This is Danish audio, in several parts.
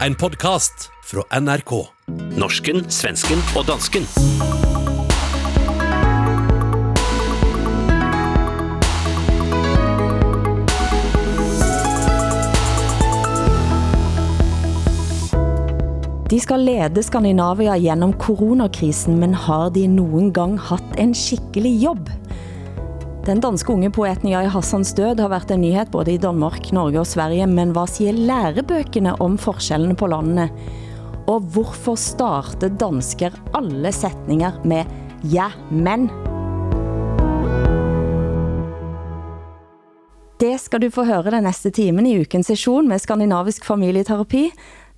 En podkast fra NRK. Norsken, svensken og dansken. De skal lede Skandinavia gjennom coronakrisen, men har de nogen gang haft en skikkelig jobb? Den danske unge poeten Jai Hassans død har været en nyhed både i Danmark, Norge og Sverige, men hvad siger lærebøkene om forskellene på landene? Og hvorfor starter dansker alle sætninger med ja, men? Det skal du få høre den næste timen i ukens session med Skandinavisk familieterapi,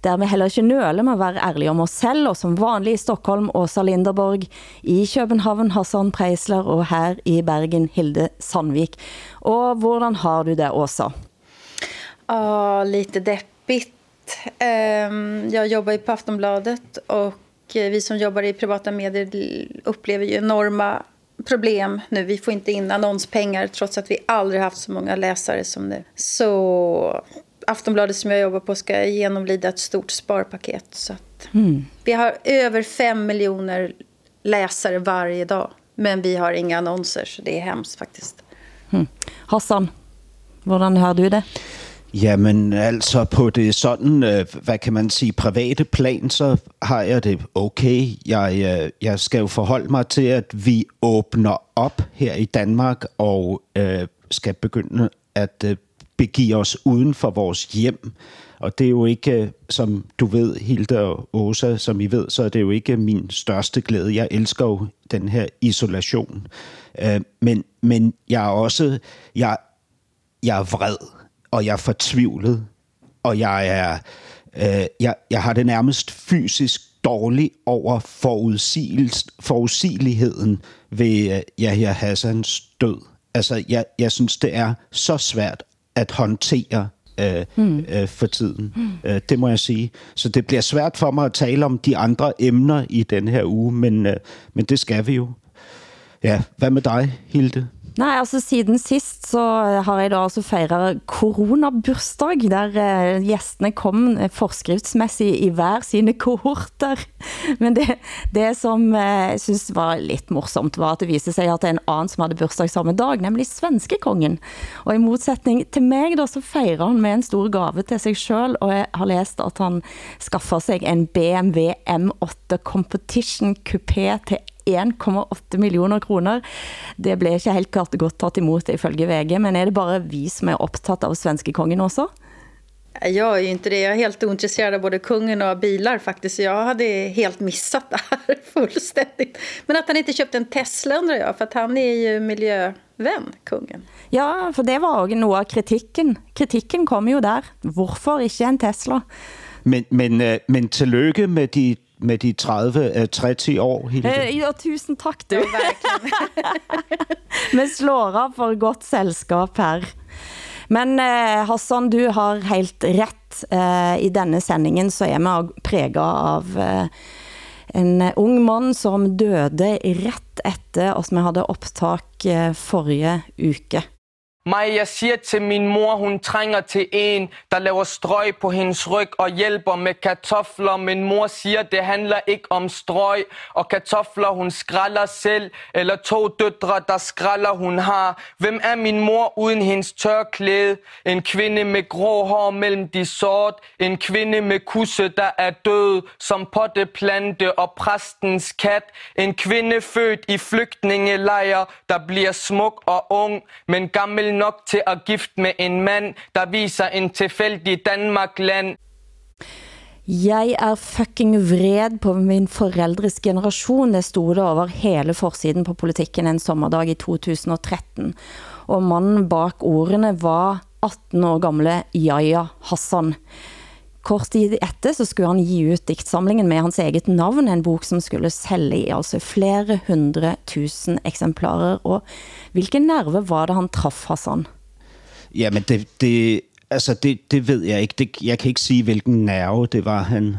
der vi heller ikke nøler med at være ærlige om os selv, og som vanlig i Stockholm, Åsa Linderborg, i København, Hassan Preisler, og her i Bergen, Hilde Sandvik. Og hvordan har du det, Åsa? Ja, lite deppigt. Ehm, Jag jobbar ju på Aftonbladet och vi som jobbar i privata medier upplever ju enorma problem nu. Vi får inte in annonspengar trots att vi aldrig haft så många läsare som nu. Så Aftonbladet som jag jobbar på ska genomlida ett stort sparpaket. Så att mm. Vi har över fem miljoner läsare varje dag. Men vi har inga annonser, så det är hemskt faktiskt. Mm. Hassan, hvordan har du det? Jamen altså på det sådan, øh, hvad kan man sige, private plan, så har jeg det okay. Jeg, øh, jeg skal jo forholde mig til, at vi åbner op her i Danmark og øh, skal begynde at øh, begive os uden for vores hjem. Og det er jo ikke, øh, som du ved, Hilde og Åsa, som I ved, så er det jo ikke min største glæde. Jeg elsker jo den her isolation. Øh, men, men jeg er også, jeg, jeg er vred, og jeg er fortvivlet, og jeg er, øh, jeg, jeg har det nærmest fysisk dårligt over forudsigeligheden ved Yahya Hassans død. Altså, jeg, jeg synes, det er så svært at håndtere øh, mm. øh, for tiden. Mm. Øh, det må jeg sige. Så det bliver svært for mig at tale om de andre emner i den her uge, men, øh, men det skal vi jo. Ja, hvad med dig, Hilde? Nej, altså siden sist så eh, har jeg da altså fejret coronabursdag, der eh, gæstene kom eh, forskriftsmæssigt i hver sine kohorter. Men det, det som eh, jeg synes var lidt morsomt, var at det viste sig, at det er en anden, som havde bursdag samme dag, nemlig svenske kongen. Og i modsætning til mig, da, så fejrer han med en stor gave til sig selv, og jeg har læst, at han skaffer sig en BMW M8 Competition Coupé til 1,8 millioner kroner. Det blev ikke helt klart godt taget imot ifølge VG, men er det bare vi som er optaget av svenske kongen også? Jag är ju inte det. Jag är helt ointresserad av både kungen och bilar faktiskt. Jag hade helt missat det här fullständigt. Men att han inte köpte en Tesla undrar jag, för att han är ju miljövän, kungen. Ja, för det var också något av kritikken. Kritikken kom ju där. Varför inte en Tesla? Men, men, øh, men tillykke med de med de 30, 30 øh, år, Hilde. Eh, ja, tusen tak du. Vi slår af for godt selskab her. Men eh, Hassan, du har helt rätt. Eh, I denne sendingen så er vi præget av eh, en ung man som døde ret efter, at vi havde optak eh, forrige uke. Mig, jeg siger til min mor, hun trænger til en, der laver strøg på hendes ryg og hjælper med kartofler. Min mor siger, det handler ikke om strøg og kartofler, hun skralder selv. Eller to døtre, der skralder hun har. Hvem er min mor uden hendes tørklæde? En kvinde med grå hår mellem de sort. En kvinde med kusse, der er død som potteplante og præstens kat. En kvinde født i flygtningelejr, der bliver smuk og ung, men gammel nok til at gifte med en mand, der viser en tilfældig Danmark-land. Jeg er fucking vred på min forældres generation. Det stod det over hele forsiden på politikken en sommerdag i 2013. Og mannen bak ordene var 18 år gamle Yahya Hassan. Kort tid efter så skulle han give ut diktsamlingen med hans eget navn, en bok som skulle sælge i altså flere hundre tusen eksemplarer. Og hvilken nerve var det han traf, Hassan? Jamen, det, det, altså det, det ved jeg ikke. Det, jeg kan ikke sige, hvilken nerve det var, han...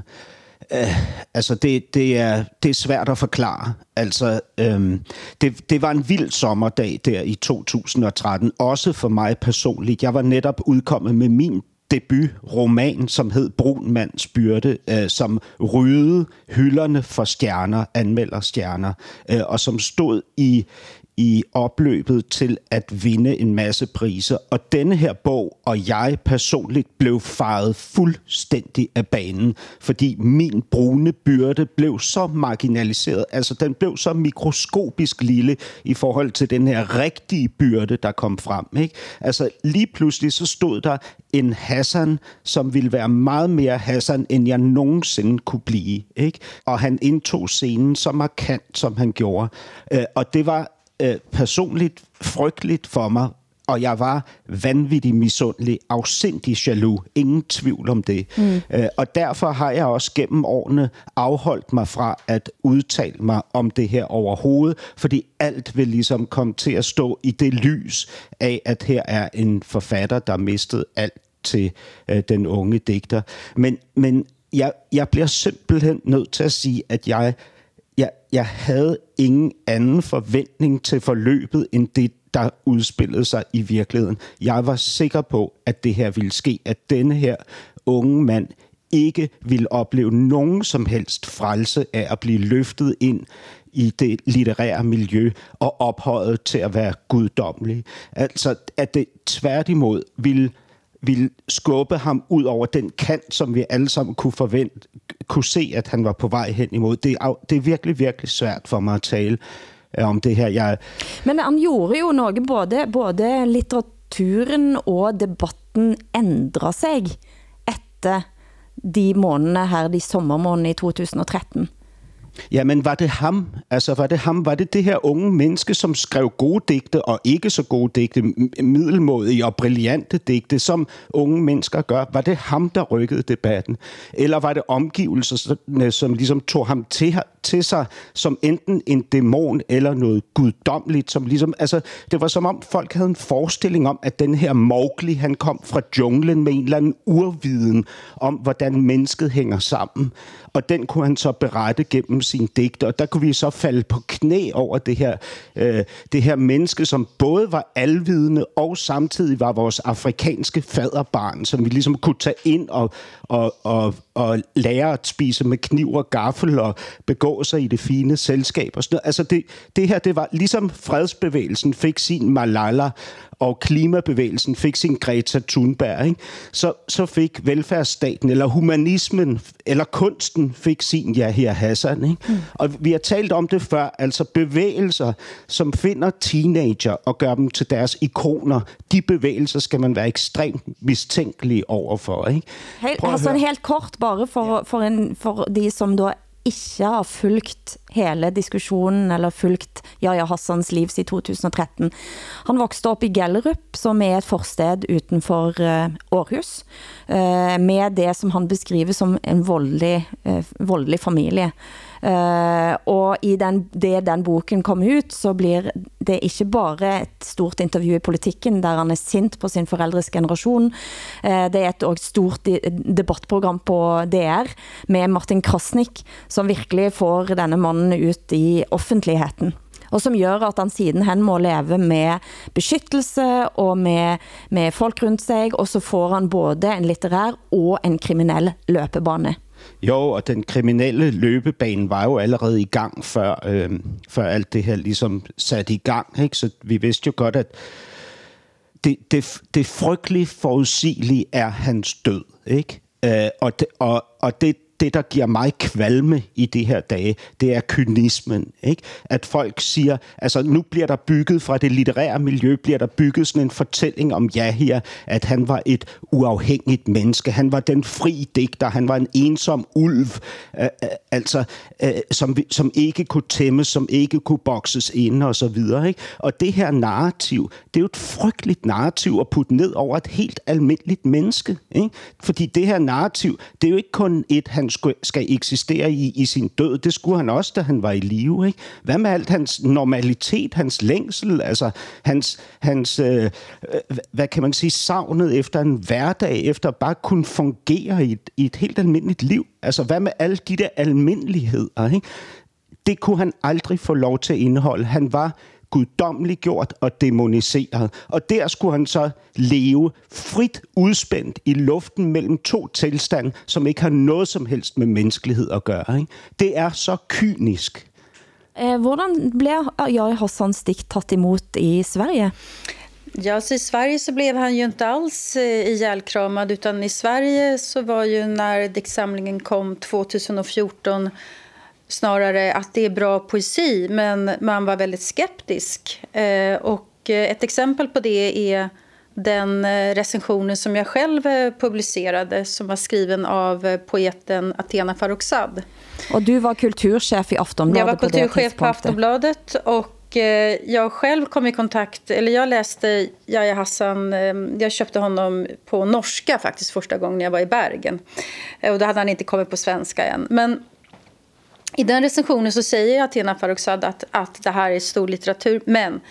Uh, altså det, det, er, det er svært at forklare. Altså, øhm, det, det var en vild sommerdag der i 2013, også for mig personligt. Jeg var netop udkommet med min debutroman, som hed Brun Mands Byrde, øh, som ryddede hylderne for stjerner, anmelder stjerner, øh, og som stod i i opløbet til at vinde en masse priser. Og denne her bog, og jeg personligt, blev faret fuldstændig af banen, fordi min brune byrde blev så marginaliseret. Altså, den blev så mikroskopisk lille i forhold til den her rigtige byrde, der kom frem. Ikke? Altså, lige pludselig så stod der en Hassan, som ville være meget mere Hassan, end jeg nogensinde kunne blive. Ikke? Og han indtog scenen så markant, som han gjorde. Øh, og det var øh, personligt frygteligt for mig, og jeg var vanvittig misundelig, afsindig jaloux, ingen tvivl om det. Mm. Øh, og derfor har jeg også gennem årene afholdt mig fra at udtale mig om det her overhovedet, fordi alt vil ligesom komme til at stå i det lys af, at her er en forfatter, der mistet alt til øh, den unge digter. Men, men jeg, jeg bliver simpelthen nødt til at sige, at jeg jeg, jeg havde ingen anden forventning til forløbet, end det, der udspillede sig i virkeligheden. Jeg var sikker på, at det her ville ske, at denne her unge mand ikke ville opleve nogen som helst frelse af at blive løftet ind i det litterære miljø og ophøjet til at være guddommelig. Altså, at det tværtimod ville ville skubbe ham ud over den kant, som vi alle sammen kunne forvente, kunne se, at han var på vej hen imod. Det er, det er virkelig, virkelig svært for mig at tale øh, om det her. Jeg... Men han gjorde jo noget, både, både litteraturen og debatten ændrer sig efter de måneder her, de sommermåneder i 2013. Jamen, var det ham? Altså, var det ham? Var det det her unge menneske, som skrev gode digte og ikke så gode digte, middelmodige og brillante digte, som unge mennesker gør? Var det ham, der rykkede debatten? Eller var det omgivelserne, som ligesom tog ham til, til sig som enten en dæmon eller noget guddommeligt? Som ligesom, altså, det var som om folk havde en forestilling om, at den her Mowgli, han kom fra junglen med en eller anden urviden om, hvordan mennesket hænger sammen. Og den kunne han så berette gennem sin digte, og der kunne vi så falde på knæ over det her, øh, det her menneske, som både var alvidende og samtidig var vores afrikanske faderbarn, som vi ligesom kunne tage ind og, og, og, og lære at spise med kniv og gaffel og begå sig i det fine selskab og sådan noget. Altså det, det her, det var ligesom fredsbevægelsen fik sin Malala, og klimabevægelsen fik sin Greta Thunberg, ikke? Så, så fik velfærdsstaten, eller humanismen, eller kunsten fik sin Yahya Hassan. Ikke? Mm. Og vi har talt om det før, altså bevægelser, som finder teenager og gør dem til deres ikoner, de bevægelser skal man være ekstremt mistænkelig overfor. Ikke? Helt, altså helt kort, bare for, for, en, for de som da ikke har fulgt hele diskussionen eller fulgt Jaja Hassans liv i 2013. Han voksede op i Gellerup, som er et forsted utenfor uh, Aarhus, uh, med det som han beskriver som en voldelig, uh, voldelig familie. Uh, Eh, og i den, det den boken kom ut, så blir det ikke bare et stort intervju i politikken, der han er sint på sin forældres generation. Uh, eh, det er et også stort debattprogram på DR med Martin Krasnik, som virkelig får denne mannen ut i offentligheden og som gør, at han sidenhen må leve med beskyttelse og med, med folk rundt sig, og så får han både en litterær og en kriminell løpebane. Jo, og den kriminelle løbebane var jo allerede i gang, før, øh, før alt det her ligesom satte i gang. Ikke? Så vi vidste jo godt, at det, det, det frygtelige forudsigelige er hans død. Ikke? Øh, og, det, og, og det, det, der giver mig kvalme i de her dage, det er kynismen. Ikke? At folk siger, altså nu bliver der bygget fra det litterære miljø, bliver der bygget sådan en fortælling om Yahya, at han var et uafhængigt menneske. Han var den fri digter, han var en ensom ulv, øh, øh, altså, øh, som, som ikke kunne tæmmes, som ikke kunne bokses ind og så videre. Ikke? Og det her narrativ, det er jo et frygteligt narrativ at putte ned over et helt almindeligt menneske. Ikke? Fordi det her narrativ, det er jo ikke kun et, han han skal eksistere i, i sin død. Det skulle han også, da han var i live. Ikke? Hvad med alt hans normalitet, hans længsel, altså hans, hans øh, øh hvad kan man sige, savnet efter en hverdag, efter bare kunne fungere i et, i et helt almindeligt liv. Altså hvad med alle de der almindeligheder? Ikke? Det kunne han aldrig få lov til at indeholde. Han var guddommeligt gjort og demoniseret. Og der skulle han så leve frit udspændt i luften mellem to tilstande, som ikke har noget som helst med menneskelighed at gøre. Ikke? Det er så kynisk. Eh, hvordan blev Jari Hassan Stik taget imod i Sverige? Ja, så i Sverige så blev han ju inte alls eh, ihjälkramad utan i Sverige så var ju när diktsamlingen kom 2014 snarare att det är bra poesi men man var väldigt skeptisk. Eh, och ett exempel på det är den recensionen som jag själv publicerade som var skriven av poeten Athena Farrokhzad. Och du var kulturchef i Aftonbladet Jag var kulturchef på, på Aftonbladet och jag själv kom i kontakt, eller jag läste Yahya Hassan, jag köpte honom på norska faktiskt första gången jag var i Bergen. Och då hade han inte kommit på svenska än. Men i den recensionen så säger Athena Farrokhzad att, att det här är stor litteratur, men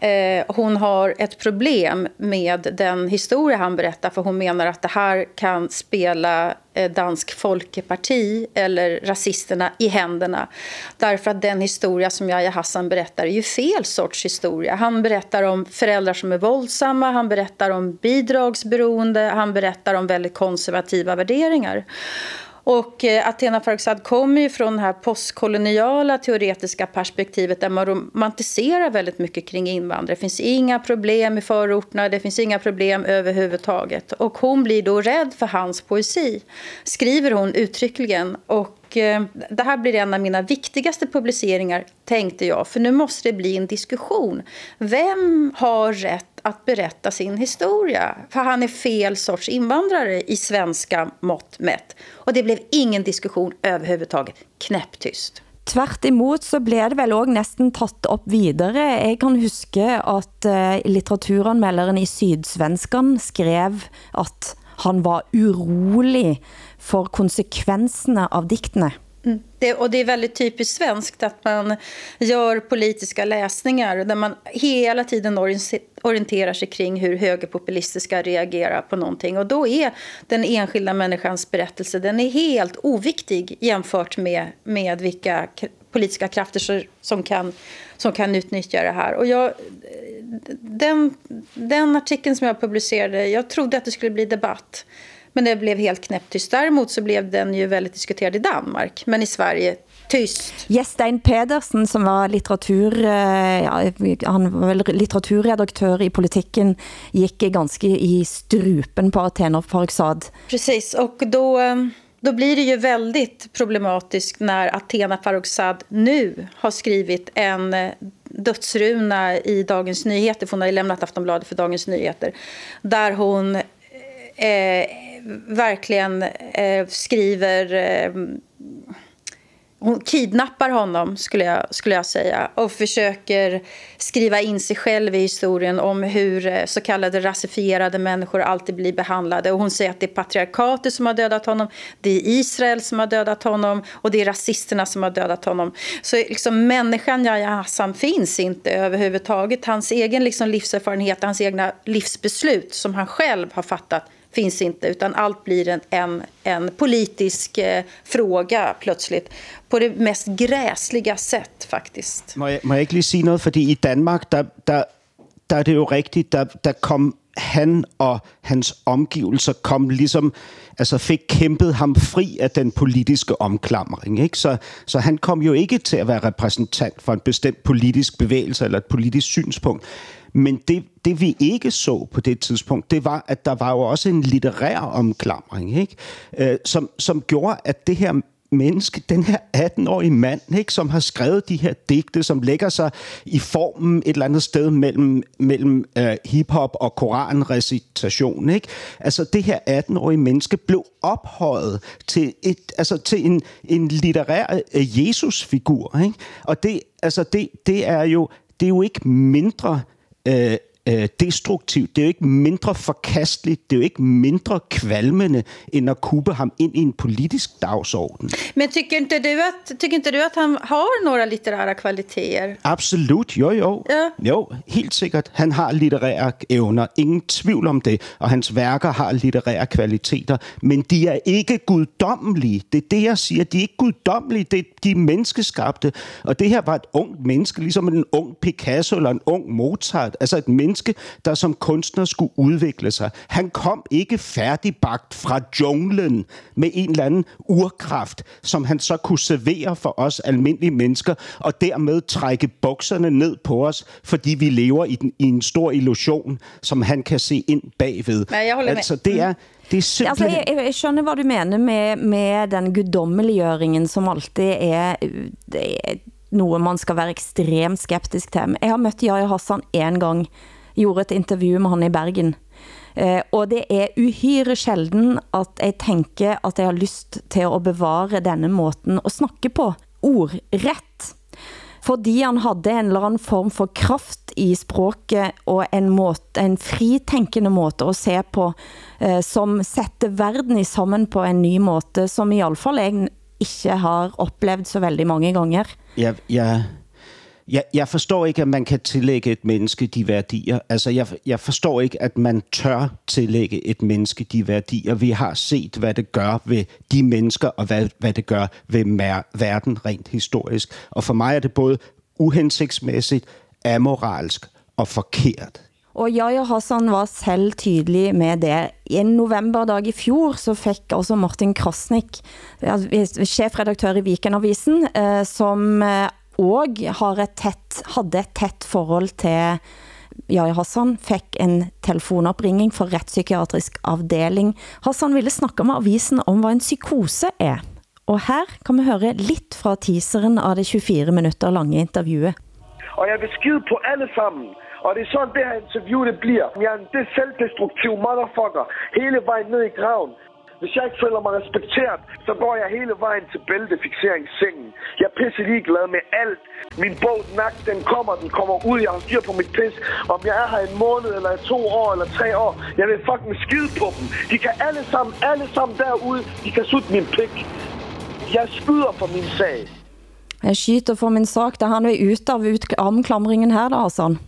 Eh, hon har ett problem med den historia han berättar för hon menar att det här kan spela eh, Dansk Folkeparti eller rasisterna i händerna. Därför att den historia som Yahya Hassan berättar är ju fel sorts historia. Han berättar om föräldrar som är våldsamma, han berättar om bidragsberoende, han berättar om väldigt konservativa värderingar. Och eh, Athena Farrokhzad kommer ju från det här postkoloniala teoretiska perspektivet där man romantiserar väldigt mycket kring invandrare. Det finns inga problem i förorterna, det finns inga problem överhuvudtaget. Och hon blir då rädd för hans poesi, skriver hon uttryckligen. Och eh, det här blir en av mina viktigaste publiceringar, tänkte jag. För nu måste det bli en diskussion. Vem har rätt att berätta sin historia? För han är fel sorts invandrare i svenska mått mätt. Och det blev ingen diskussion överhuvudtaget. Knäpptyst. Tvert imod så blev det vel også næsten tatt op videre. Jeg kan huske at uh, eh, litteraturanmelderen i Sydsvenskan skrev at han var urolig for konsekvenserne av diktene. Det, och det är väldigt typiskt svenskt att man gör politiska läsningar där man hela tiden orienterar sig kring hur högerpopulistiska reagerar på någonting. Och då är den enskilda människans berättelse den är helt oviktig jämfört med, med vilka politiska krafter som kan, som kan utnyttja det här. Och jag, den, den artikeln som jag publicerade, jag trodde att det skulle bli debatt. Men det blev helt knäpptyst. Däremot så blev den ju väldigt diskuterad i Danmark, men i Sverige tyst. Jestein Pedersen, som var litteratur, eh, ja, han var väl litteraturredaktör i politiken, gick ganska i strupen på Athena Farrokhzad. Precis, och då, eh, då blir det ju väldigt problematiskt när Athena Farrokhzad nu har skrivit en eh, dödsruna i Dagens Nyheter, för hon har ju lämnat Aftonbladet för Dagens Nyheter, där hon eh, verkligen eh, skriver... Eh, hon kidnappar honom, skulle jag, skulle jag säga och försöker skriva in sig själv i historien om hur eh, så kallade rasifierade människor alltid blir behandlade. Och hon säger att det är patriarkatet som har dödat honom, det är Israel som har dödat honom och det är rasisterna som har dödat honom. Så liksom, människan Yahya Hassan finns inte överhuvudtaget. Hans egen liksom, livserfarenhet, hans egna livsbeslut som han själv har fattat finns inte, utan allt blir en, en, en politisk eh, fråga plötsligt. På det mest gräsliga sätt faktiskt. Må jeg, må jeg ikke lige sige noget? Fordi i Danmark, der, der, der er det jo rigtigt, der, der kom han og hans omgivelser kom ligesom, altså fik kæmpet ham fri af den politiske omklamring. Ikke? Så, så han kom jo ikke til at være repræsentant for en bestemt politisk bevægelse eller et politisk synspunkt. Men det, det vi ikke så på det tidspunkt, det var, at der var jo også en litterær omklamring, ikke? Øh, som, som gjorde, at det her menneske, den her 18-årige mand, ikke, som har skrevet de her digte, som lægger sig i formen et eller andet sted mellem, mellem øh, hiphop og koranrecitation. Ikke? Altså det her 18-årige menneske blev ophøjet til, et, altså, til en, en litterær øh, Jesus-figur. Ikke? Og det, altså det, det, er jo, det er jo ikke mindre øh, え øh, destruktivt, det er jo ikke mindre forkasteligt, det er jo ikke mindre kvalmende, end at kubbe ham ind i en politisk dagsorden. Men tycker inte du att, tycker inte du att han har några litterära kvaliteter? Absolut, jo jo. Ja. Jo, helt sikkert. Han har litterære evner, ingen tvivl om det, og hans værker har litterære kvaliteter, men de er ikke guddommelige. Det er det, jeg siger. De er ikke guddommelige, det, de er menneskeskabte. Og det her var et ungt menneske, ligesom en ung Picasso eller en ung Mozart. Altså et menneske, der som kunstner skulle udvikle sig. Han kom ikke færdigbagt fra junglen med en eller anden urkraft, som han så kunne servere for os almindelige mennesker, og dermed trække bukserne ned på os, fordi vi lever i, den, i en stor illusion, som han kan se ind bagved. Ja, jeg med. altså, det er, det er Altså, simpelthen... jeg, jeg, jeg skjønner, hvad du mener med, med den guddommeliggjøringen, som alltid er, det er noget, man skal være ekstremt skeptisk til. Jeg har mødt Jaja Hassan en gang, gjorde et interview med han i Bergen. Eh, og det er uhyre sjelden at jeg tænker at jeg har lyst til at bevare denne måten at snakke på. Ordret. Fordi han havde en eller anden form for kraft i språket og en, måte, en fritænkende måte at se på, eh, som sætter verden i sammen på en ny måte, som i alle fall jeg ikke har oplevet så veldig mange ganger. Jeg, jeg, jeg, jeg forstår ikke, at man kan tillægge et menneske de værdier. Altså, jeg, jeg forstår ikke, at man tør tillægge et menneske de værdier. Vi har set, hvad det gør ved de mennesker, og hvad, hvad det gør ved mer- verden rent historisk. Og for mig er det både uhensigtsmæssigt, amoralsk og forkert. Og Jaja Hassan var selv tydelig med det. I en novemberdag i fjor så fik også Martin Krasnik, chefredaktør i Vikenavisen, eh, som eh, og har et tæt, havde et tæt forhold til Jaja Hassan, fik en telefonopringning fra retspsykiatrisk afdeling. Hassan ville snakke med avisen om, hvad en psykose er. Og her kan vi høre lidt fra teaseren af det 24 minutter lange interviewet. Og jeg vil skide på alle sammen. Og det er sådan, det her interview det bliver. Jeg er en det selvdestruktiv motherfucker. Hele vejen ned i graven. Hvis jeg ikke føler mig respekteret, så går jeg hele vejen til bæltefikseringssengen. Jeg er pisse ligeglad med alt. Min bog, nak, den kommer, den kommer ud. Jeg har styr på mit pis. Om jeg er her en måned, eller to år, eller tre år. Jeg vil fucking skide på dem. De kan alle sammen, alle sammen derude, de kan sutte min pik. Jeg skyder for min sag. Jeg skyter for min sak, da han vil ut av ut armklamringen her, da, Hassan.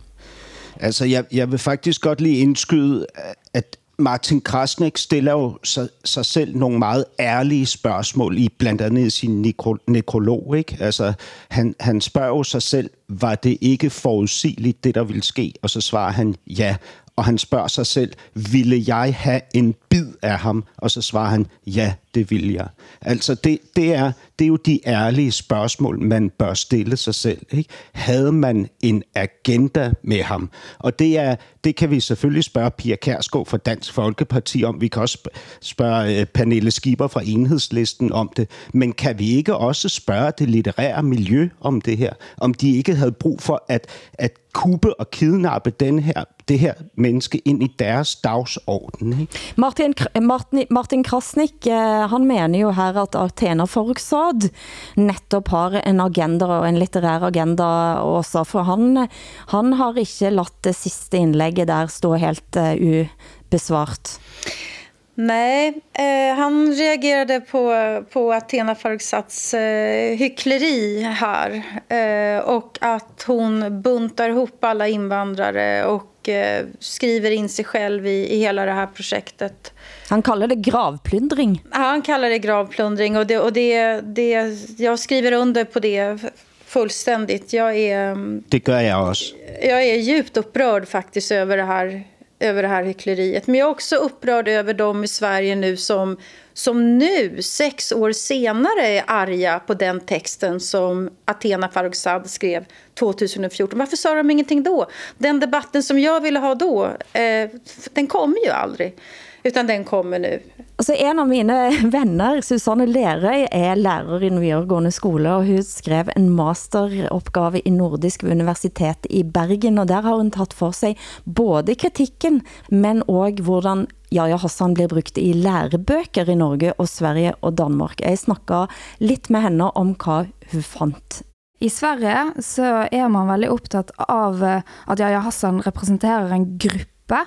Altså, jeg, jeg vil faktisk godt lige indskyde, at Martin Krasnik stiller jo sig, sig selv nogle meget ærlige spørgsmål i blandt andet i sin nekro, nekrolog. Ikke? Altså, han, han spørger jo sig selv, var det ikke forudsigeligt, det der ville ske? Og så svarer han ja. Og han spørger sig selv, ville jeg have en bid af ham? Og så svarer han, ja, det vil jeg. Altså, det, det, er, det er jo de ærlige spørgsmål, man bør stille sig selv. Ikke? Havde man en agenda med ham? Og det, er, det kan vi selvfølgelig spørge Pia Kærsgaard fra Dansk Folkeparti om. Vi kan også spørge uh, Pernille Skipper fra Enhedslisten om det. Men kan vi ikke også spørge det litterære miljø om det her? Om de ikke havde brug for at, at kuppe og kidnappe den her, det her menneske ind i deres dagsorden. Ikke? Martin, Martin, Martin Krasnik, øh, han mener jo her, at Athena Forksad netop har en agenda og en litterær agenda også, for han, han har ikke ladt det sidste indlægget der stå helt uh, ubesvart. Nej, eh, han reagerade på, på Athena Farrokhzads eh, hyckleri här. Eh, och att hon buntar ihop alla invandrare och eh, skriver in sig själv i, i hela det här projektet. Han kallar det gravplundring. Ja, han kallar det gravplundring och, det, och det, det, jag skriver under på det fullständigt. Jag är, Det gør jeg også. jag är djupt upprörd faktiskt över det här över det här hyckleriet. Men jag är också upprörd över dem i Sverige nu som, som nu, sex år senare, är arga på den texten som Athena Farrokhzad skrev 2014. Varför sa de ingenting då? Den debatten som jag ville ha då, eh, den kommer ju aldrig. Utan den kommer nu. Altså en av mine venner, Susanne Lerøy, er lærer i den videregående skole, og hun skrev en masteropgave i Nordisk Universitet i Bergen, og der har hun taget for sig både kritikken, men også hvordan Jaja Hassan bliver brugt i lærebøker i Norge og Sverige og Danmark. Jeg snakker lidt med henne om hvad hun fandt I Sverige så er man veldig opptatt av at Yahya Hassan representerer en gruppe,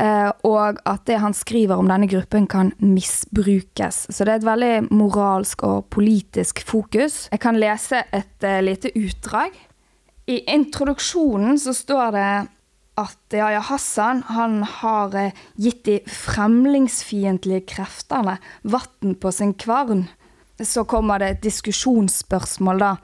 Eh, og at det han skriver om denne gruppen kan misbrukes. Så det er et veldig moralsk og politisk fokus. Jeg kan lese et uh, lite utdrag. I introduksjonen så står det at Yahya Hassan han har eh, gitt de fremlingsfiendtlige kreftene vatten på sin kvarn. Så kommer det et diskusjonsspørsmål da.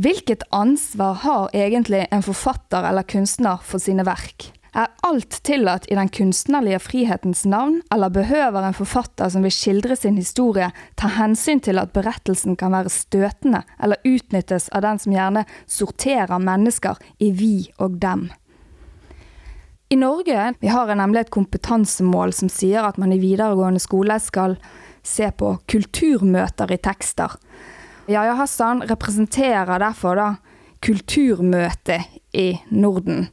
Hvilket ansvar har egentlig en forfatter eller kunstner for sine verk? Er alt tillatt i den kunstnerlige frihetens navn, eller behøver en forfatter som vil skildre sin historie, ta hensyn til at berettelsen kan være støtende eller utnyttes av den som gjerne sorterer mennesker i vi og dem? I Norge vi har nemlig et kompetansemål som sier at man i videregående skole skal se på kulturmøter i tekster. Yahya Hassan representerer derfor da kulturmøtet i Norden.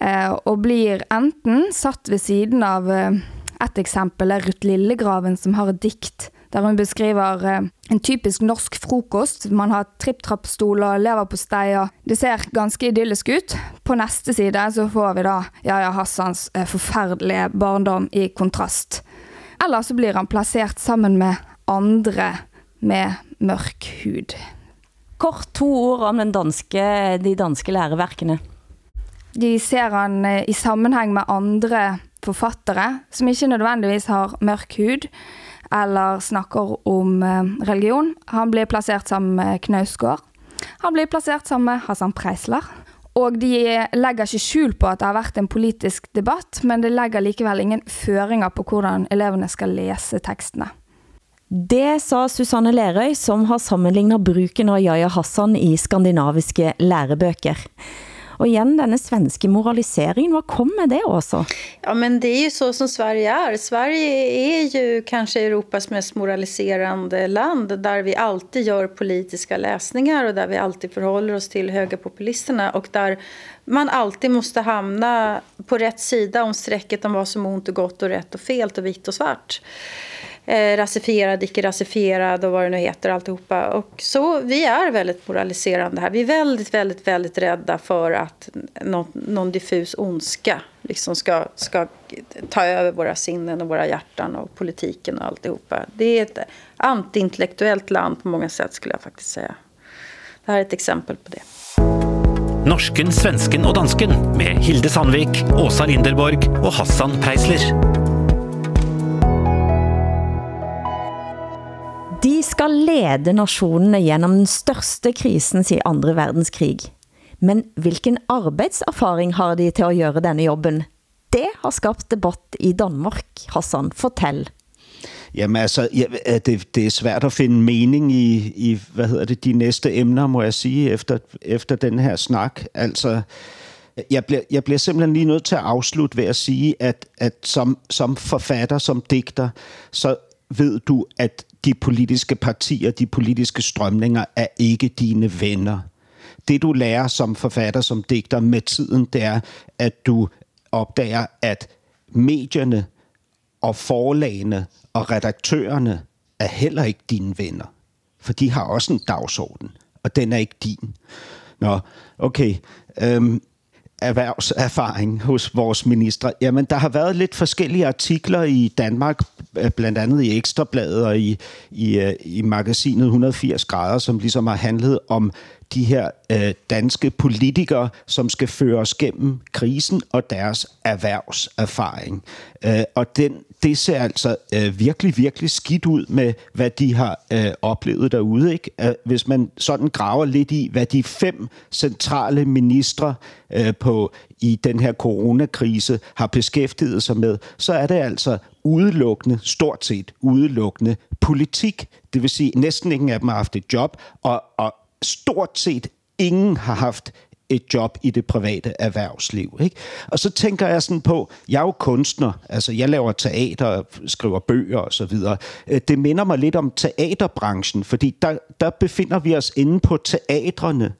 Eh, og blir enten satt ved siden av eh, et eksempel er Ruth Lillegraven, som har et dikt der hun beskriver eh, en typisk norsk frokost. Man har tripp-trapp-stol og leverpostei, og det ser ganske idyllisk ut. På neste side så får vi da Yahya Hassans eh, forferdelige barndom i kontrast. Eller så blir han plassert sammen med andre med mørk hud. Kort to ord om den danske, de danske læreverkene. De ser han eh, i sammenheng med andre forfattere, som ikke nødvendigvis har mørk hud, eller snakker om eh, religion. Han blir plassert sammen med Knausgård. Han blir plassert sammen med Hassan Preisler. Og de eh, legger ikke skjul på at det har vært en politisk debatt, men det legger likevel ingen føringer på hvordan elevene skal lese tekstene. Det sa Susanne Lerøy, som har sammenlignet bruken av Yahya Hassan i skandinaviske lærebøker. Och igen, denna svenska moraliseringen, vad kommer det också? Ja, men det är ju så som Sverige är. Sverige är ju kanske Europas mest moraliserande land där vi alltid gör politiska läsningar och där vi alltid förhåller oss till högerpopulisterna och där man alltid måste hamna på rätt sida om strecket om vad som är ont och gott och rätt och fel och vitt och svart eh, rasifierad, icke-rasifierad och vad det nu heter alltihopa. Och så vi är väldigt moraliserande här. Vi är väldigt, väldigt, väldigt rädda för att någon, någon diffus ondska liksom ska, ska ta över våra sinnen och våra hjärtan och politiken och alltihopa. Det är ett antiintellektuellt land på många sätt skulle jag faktiskt säga. Det här är ett exempel på det. Norsken, svensken og dansken med Hilde Sandvik, Åsa Linderborg og Hassan Preisler. De skal lede nationerne gennem den største krisen i andre verdenskrig. Men hvilken arbejdserfaring har de til at gøre denne jobben? Det har skabt debat i Danmark. Hassan, fortæl. Jamen altså, ja, øh, det, det er svært at finde mening i, i, hvad hedder det, de næste emner, må jeg sige, efter, efter den her snak. Altså, jeg bliver, jeg bliver simpelthen lige nødt til at afslutte ved at sige, at, at som, som forfatter, som digter, så ved du, at de politiske partier, de politiske strømninger er ikke dine venner. Det du lærer som forfatter, som digter med tiden, det er, at du opdager, at medierne og forlagene og redaktørerne er heller ikke dine venner. For de har også en dagsorden, og den er ikke din. Nå, okay. Øhm, erhvervserfaring hos vores ministre. Jamen, der har været lidt forskellige artikler i Danmark, øh, blandt andet i Ekstrabladet og i, i, øh, i magasinet 180 grader, som ligesom har handlet om de her øh, danske politikere, som skal føre os gennem krisen og deres erhvervserfaring. Øh, og den, det ser altså øh, virkelig, virkelig skidt ud med, hvad de har øh, oplevet derude. Ikke? Øh, hvis man sådan graver lidt i, hvad de fem centrale ministre øh, på i den her coronakrise har beskæftiget sig med, så er det altså udelukkende, stort set udelukkende politik. Det vil sige, næsten ingen af dem har haft et job, og, og stort set ingen har haft et job i det private erhvervsliv. Ikke? Og så tænker jeg sådan på, jeg er jo kunstner, altså jeg laver teater, skriver bøger og så videre. Øh, det minder mig lidt om teaterbranchen, fordi der, der befinder vi os inde på teatrene,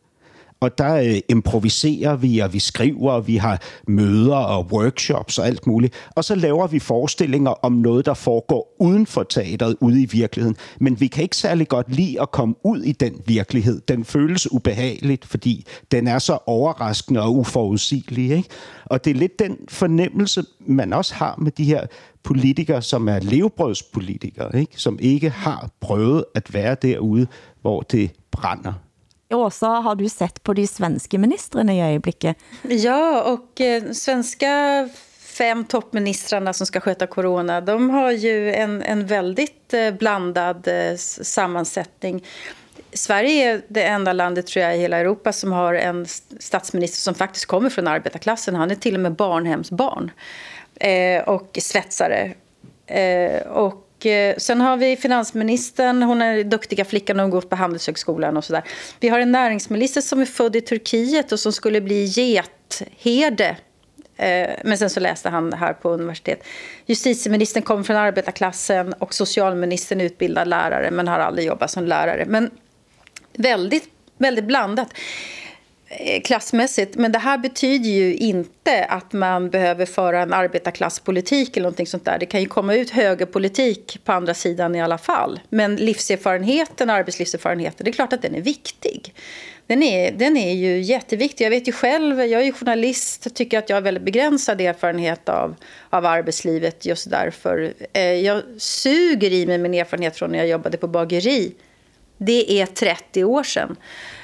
og der øh, improviserer vi, og vi skriver, og vi har møder og workshops og alt muligt. Og så laver vi forestillinger om noget, der foregår uden for teateret, ude i virkeligheden. Men vi kan ikke særlig godt lide at komme ud i den virkelighed. Den føles ubehageligt, fordi den er så overraskende og uforudsigelig. Ikke? Og det er lidt den fornemmelse, man også har med de her politikere, som er levebrødspolitikere, ikke? som ikke har prøvet at være derude, hvor det brænder. Åsa, har du sett på de svenske ministrarna i øjeblikket? Ja, och eh, svenska fem toppministrarna som ska sköta corona, de har ju en, en väldigt eh, blandad eh, sammansättning. Sverige är det enda landet tror jag i hela Europa som har en statsminister som faktiskt kommer från arbetarklassen. Han är till och med barnhemsbarn eh, och svetsare. Eh, och Eh, sen har vi finansministern, hon är duktiga flickan och har gått på Handelshögskolan och sådär. Vi har en näringsminister som är född i Turkiet och som skulle bli getherde eh, men sen så läste han här på universitet. Justitieministern kommer från arbetarklassen och socialministern är utbildad lärare men har aldrig jobbat som lärare. Men väldigt, väldigt blandat Eh, klassmässigt. Men det här betyder ju inte att man behöver föra en arbetarklasspolitik eller någonting sånt där. Det kan ju komma ut högerpolitik på andra sidan i alla fall. Men livserfarenheten, arbetslivserfarenheten, det är klart att den är viktig. Den är, den är ju jätteviktig. Jag vet ju själv, jag är ju journalist, tycker att jag har väldigt begränsad erfarenhet av, av arbetslivet just därför. Eh, jag suger i mig min erfarenhet från när jag jobbade på bageri det är 30 år sedan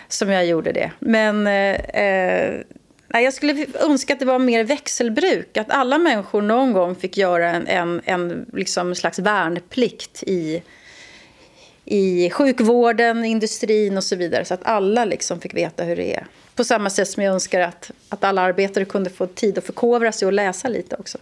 som jag gjorde det. Men eh, eh jag skulle önska att det var mer växelbruk. Att alla människor någon gång fick göra en, en, en liksom slags värnplikt i, i sjukvården, industrin och så vidare. Så att alla liksom fick veta hur det är. På samma sätt som jag önskar att, att alla arbetare kunde få tid att förkovra sig och läsa lite också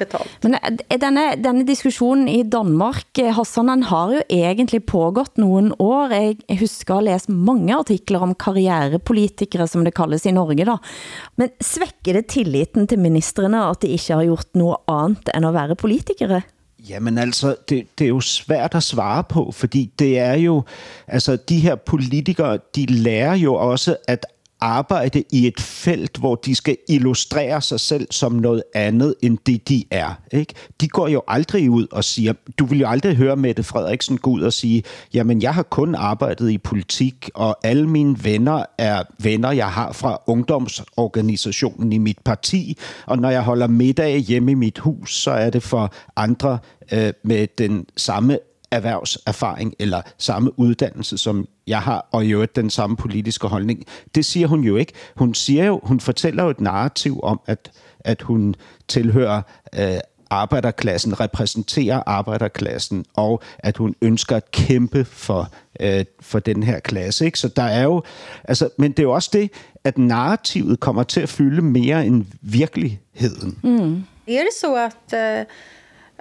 betalt. Men eh, denne, denne diskussionen i Danmark, eh, Hassan, den har jo egentlig pågått nogle år. Jeg husker at læse mange artikler om karrierepolitikere, som det kaldes i Norge. Da. Men svækker det tilliten til ministerne, at de ikke har gjort noget andet end at være politikere? Jamen altså, det, det er jo svært at svare på, fordi det er jo, altså de her politikere, de lærer jo også at arbejde i et felt, hvor de skal illustrere sig selv som noget andet, end det de er. Ikke? De går jo aldrig ud og siger, du vil jo aldrig høre Mette Frederiksen gå ud og sige, jamen jeg har kun arbejdet i politik, og alle mine venner er venner, jeg har fra ungdomsorganisationen i mit parti, og når jeg holder middag hjemme i mit hus, så er det for andre øh, med den samme erhvervserfaring eller samme uddannelse, som jeg har, og i øvrigt den samme politiske holdning. Det siger hun jo ikke. Hun, siger jo, hun fortæller jo et narrativ om, at, at hun tilhører øh, arbejderklassen, repræsenterer arbejderklassen, og at hun ønsker at kæmpe for, øh, for den her klasse. Ikke? Så der er jo, altså, men det er jo også det, at narrativet kommer til at fylde mere end virkeligheden. Mm. Er det så, at øh,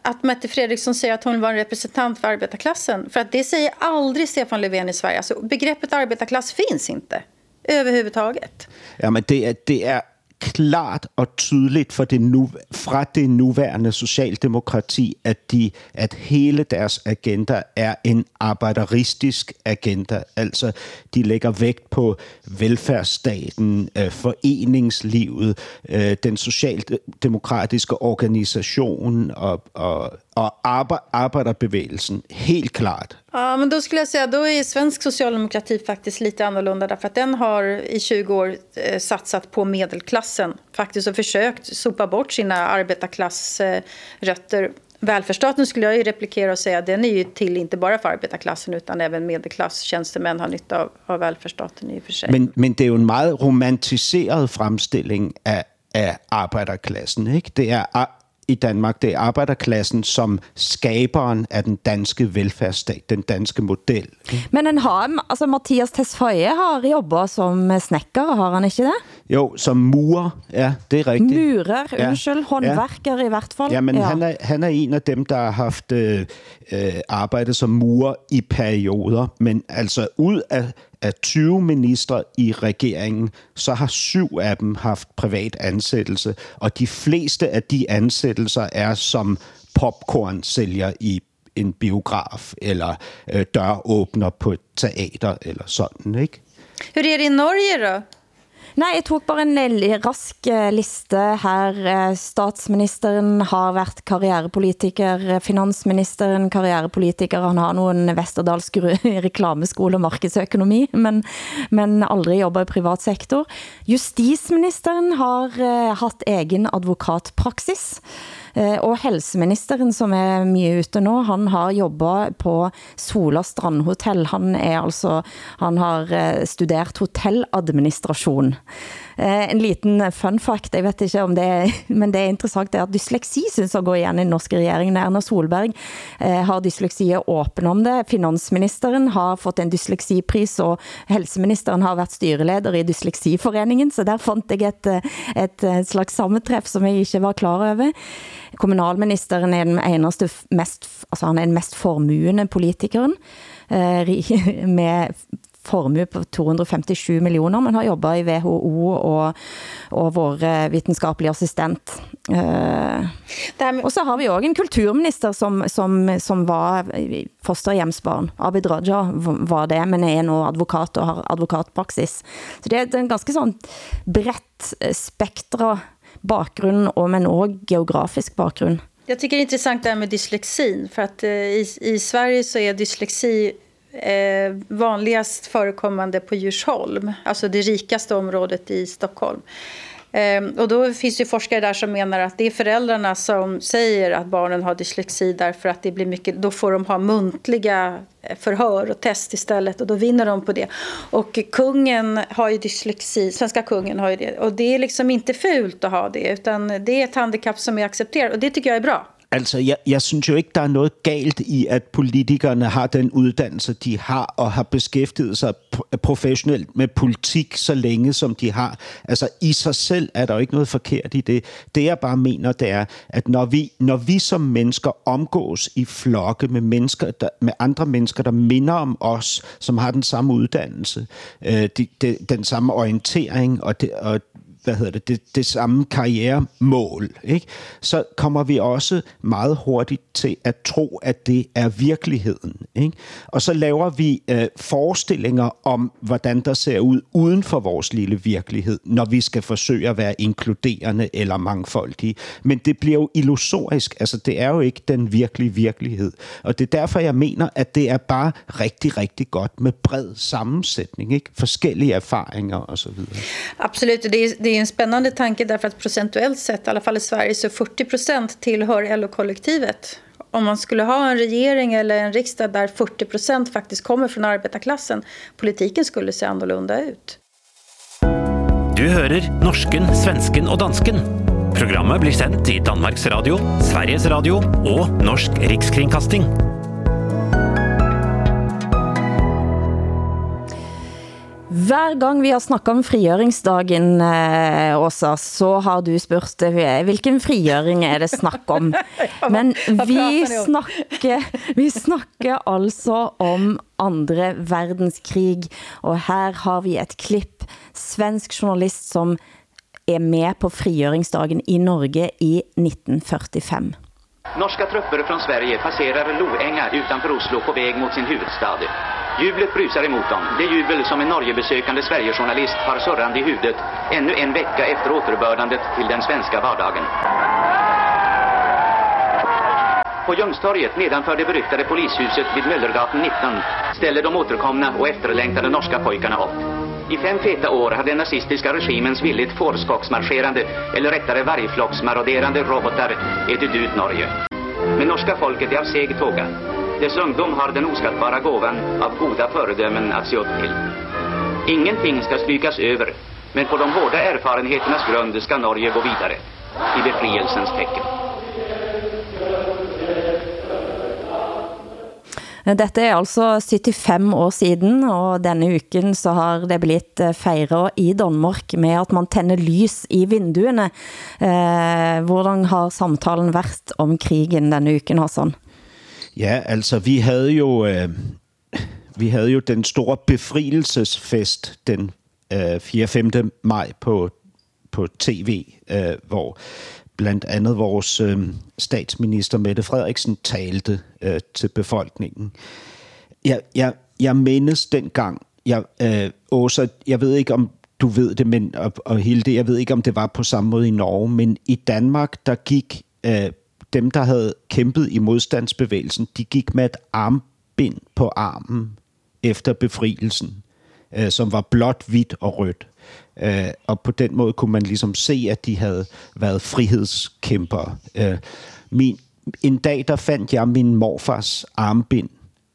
att Mette Fredriksson säger att hon var en representant för arbetarklassen. För att det säger aldrig Stefan Löfven i Sverige. Alltså, begreppet arbetarklass finns inte överhuvudtaget. Ja, men det det är klart og tydeligt for det nu, fra det nuværende socialdemokrati, at, de, at hele deres agenda er en arbejderistisk agenda. Altså, de lægger vægt på velfærdsstaten, øh, foreningslivet, øh, den socialdemokratiske organisation og, og, og arbejderbevægelsen. Helt klart. Ja, men då skulle jag säga då är svensk socialdemokrati faktiskt lite annorlunda därför att den har i 20 år eh, satsat på medelklassen faktiskt och försökt sopa bort sina arbetarklassrötter. Välfärdsstaten skulle jag ju replikera och säga den är ju till inte bara för arbetarklassen utan även medelklass tjänstemän har nytta av, av välfärdsstaten i och för sig. Men, men det är ju en meget romantiserad framställning af, af arbejderklassen. Ikke? Det er i Danmark, det er arbejderklassen som skaberen af den danske velfærdsstat, den danske model. Men han har, altså Mathias Tesfaye har jobbet som snækker, har han ikke det? Jo, som murer, ja, det er rigtigt. Murer, ja. undskyld, håndværker ja. i hvert fald. Ja, men ja. Han, er, han er en af dem, der har haft øh, øh, arbejdet som murer i perioder, men altså ud af af 20 ministre i regeringen, så har syv af dem haft privat ansættelse, og de fleste af de ansættelser er som popcorn sælger i en biograf, eller øh, døråbner på et teater, eller sådan, ikke? Hur är det i Norge då? Nej, jeg tog bare en rask eh, liste her. Eh, statsministeren har været karrierepolitiker, eh, finansministeren karrierepolitiker, han har nogen Vesterdalsk reklameskole og markedsøkonomi, men, men aldrig jobber i privat sektor. Justisministeren har uh, haft egen advokatpraksis. Eh, og helseministeren, som er mye ute nu, han har jobbet på Sola Strandhotell. Han, er altså, han har eh, studeret hotelladministration. Eh, en liten fun fact, jeg vet ikke om det er, men det er interessant, det er at dysleksi synes å gå igen i den norske regeringen. Erna Solberg eh, har dysleksi og åpen om det. Finansministeren har fått en dysleksipris, og helseministeren har været styreleder i Dysleksiforeningen, så der fandt jeg et, eh, et, et slags sammentræf, som jeg ikke var klar over. Kommunalministeren er den eneste mest, altså han er den mest formuende politikeren, eh, med formue på 257 millioner, men har jobbet i WHO og, og vår videnskabelige assistent. Uh, og så har vi også en kulturminister, som, som, som var fosterhjemsbarn. Abid Raja var det, men er nu advokat og har advokatpraksis. Så det er en ganske sånn bredt spektra bakgrund, og men også geografisk bakgrund. Jag tycker det är intressant det här med dyslexin. För att i, i Sverige så är dyslexi eh, vanligast förekommande på Djursholm, alltså det rikaste området i Stockholm. Eh, och då finns det forskare där som menar att det är föräldrarna som säger att barnen har dyslexi därför att det blir mycket, då får de ha muntliga eh, förhör och test istället och då vinner de på det. Och kungen har ju dyslexi, svenska kungen har ju det och det är liksom inte fult att ha det utan det är ett handikapp som är accepterat och det tycker jag är bra. Altså, jeg, jeg synes jo ikke, der er noget galt i, at politikerne har den uddannelse, de har, og har beskæftiget sig professionelt med politik så længe, som de har. Altså, i sig selv er der jo ikke noget forkert i det. Det, jeg bare mener, det er, at når vi, når vi som mennesker omgås i flokke med, mennesker, der, med andre mennesker, der minder om os, som har den samme uddannelse, øh, de, de, den samme orientering og, det, og hvad hedder det, det, det samme karrieremål, ikke? så kommer vi også meget hurtigt til at tro, at det er virkeligheden. Ikke? Og så laver vi øh, forestillinger om, hvordan der ser ud uden for vores lille virkelighed, når vi skal forsøge at være inkluderende eller mangfoldige. Men det bliver jo illusorisk, altså det er jo ikke den virkelige virkelighed. Og det er derfor, jeg mener, at det er bare rigtig, rigtig godt med bred sammensætning, ikke? forskellige erfaringer osv. Absolut, det det det är en spännande tanke därför att procentuellt sett, i alla fall i Sverige, så 40 procent tillhör LO-kollektivet. Om man skulle ha en regering eller en riksdag där 40 procent faktiskt kommer från arbetarklassen, politiken skulle se annorlunda ut. Du hører norsken, svensken og dansken. Programmet blir sendt i Danmarks Radio, Sveriges Radio og Norsk Rikskringkasting. Hver gang vi har snakket om frigjøringsdagen, eh, Åsa, så har du spurgt, eh, hvilken frigjøring er det snakk om? Men vi snakker, vi snakker altså om andre verdenskrig, og her har vi et klipp, svensk journalist som er med på frigjøringsdagen i Norge i 1945. Norska trupper från Sverige passerar Loänga utanför Oslo på väg mot sin huvudstad. Jublet brusar emot dem. Det jubel som en Norgebesökande Sverigejournalist har surrande i huvudet ännu en vecka efter återbördandet till den svenska vardagen. På Ljungstorget nedanför det beryktade polishuset vid Möllergatan 19 ställer de återkomna och efterlängtade norska pojkarna upp. I fem feta år hade den nazistiska regimens villigt fårskocksmarscherande, eller rättare vargflocksmaroderande robotar ätit ut Norge. Men norska folket är av seg tåga. Dess ungdom har den oskattbara gåvan av goda föredömen att se upp till. Ingenting ska strykas över, men på de hårda erfarenheternas grund ska Norge gå vidare. I befrielsens tecken. Dette er altså 75 år siden, og denne uken så har det blitt eh, fejret i Danmark med at man tænder lys i vinduerne. Eh, hvordan har samtalen været om krigen denne uken, Hassan? Ja, altså vi havde jo øh, vi havde jo den store befrielsesfest den øh, 4. 5. maj på på tv, øh, hvor blandt andet vores øh, statsminister Mette Frederiksen talte øh, til befolkningen. Jeg, jeg, jeg mindes dengang jeg, øh, Åsa, jeg ved ikke, om du ved det, men, og, og Hilde, jeg ved ikke, om det var på samme måde i Norge, men i Danmark, der gik øh, dem, der havde kæmpet i modstandsbevægelsen, de gik med et armbind på armen efter befrielsen, øh, som var blåt, hvidt og rødt. Øh, og på den måde kunne man ligesom se, at de havde været frihedskæmpere. Øh, min, en dag, der fandt jeg min morfars armbind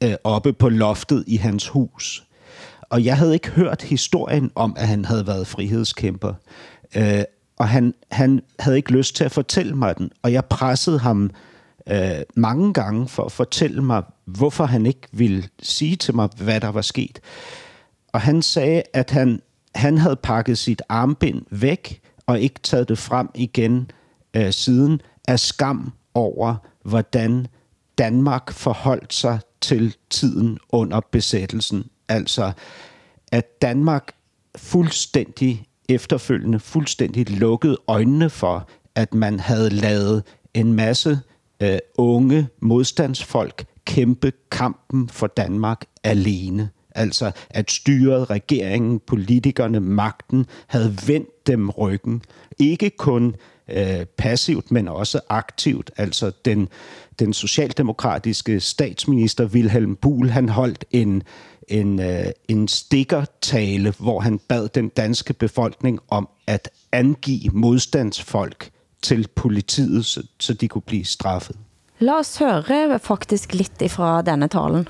øh, oppe på loftet i hans hus. Og jeg havde ikke hørt historien om, at han havde været frihedskæmper. Øh, og han, han havde ikke lyst til at fortælle mig den. Og jeg pressede ham øh, mange gange for at fortælle mig, hvorfor han ikke ville sige til mig, hvad der var sket. Og han sagde, at han, han havde pakket sit armbind væk og ikke taget det frem igen øh, siden af skam over, hvordan Danmark forholdt sig til tiden under besættelsen. Altså, at Danmark fuldstændig efterfølgende fuldstændig lukkede øjnene for, at man havde lavet en masse øh, unge modstandsfolk kæmpe kampen for Danmark alene. Altså at styret, regeringen, politikerne, magten havde vendt dem ryggen. Ikke kun øh, passivt, men også aktivt. Altså den, den socialdemokratiske statsminister Wilhelm Buhl, han holdt en, en, øh, en stikkertale, hvor han bad den danske befolkning om at angive modstandsfolk til politiet, så, så de kunne blive straffet. Lad os høre faktisk lidt ifra denne talen.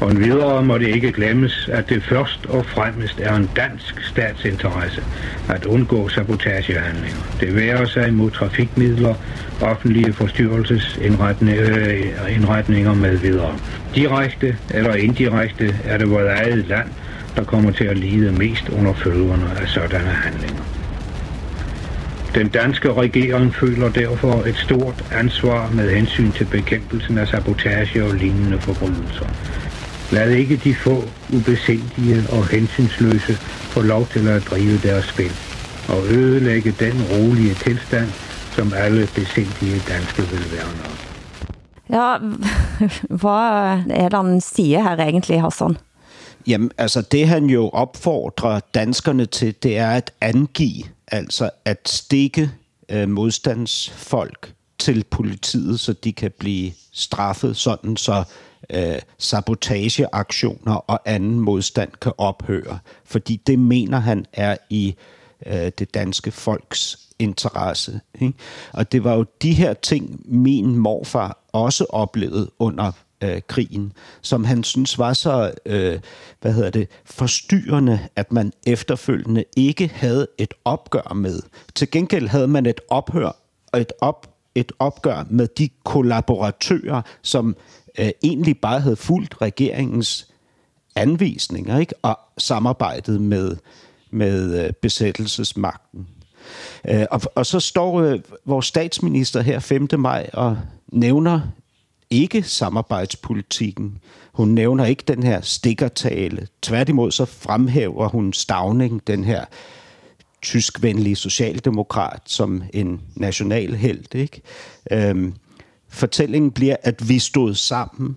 Og videre må det ikke glemmes, at det først og fremmest er en dansk statsinteresse at undgå sabotagehandlinger. Det værer sig mod trafikmidler, offentlige forstyrrelsesindretninger øh, med videre. Direkte eller indirekte er det vores eget land, der kommer til at lide mest under følgerne af sådanne handlinger. Den danske regering føler derfor et stort ansvar med hensyn til bekæmpelsen af sabotage og lignende forbrydelser. Lad ikke de få ubesindige og hensynsløse få lov til at drive deres spil og ødelægge den rolige tilstand, som alle besindige danske vil værne om. Ja, hvad er det, han siger her egentlig, Hassan? Jamen, altså det han jo opfordrer danskerne til, det er at angive, altså at stikke øh, modstandsfolk til politiet, så de kan blive straffet sådan, så øh, sabotageaktioner og anden modstand kan ophøre. Fordi det mener han er i øh, det danske folks interesse. Ikke? Og det var jo de her ting, min morfar også oplevede under øh, krigen, som han synes var så øh, hvad hedder det, forstyrrende, at man efterfølgende ikke havde et opgør med. Til gengæld havde man et ophør og et op et opgør med de kollaboratører, som øh, egentlig bare havde fulgt regeringens anvisninger ikke? og samarbejdet med, med øh, besættelsesmagten. Øh, og, og så står øh, vores statsminister her 5. maj og nævner ikke samarbejdspolitikken. Hun nævner ikke den her stikkertale. Tværtimod så fremhæver hun Stavning, den her tyskvenlig socialdemokrat, som en national held. Ikke? Øhm, fortællingen bliver, at vi stod sammen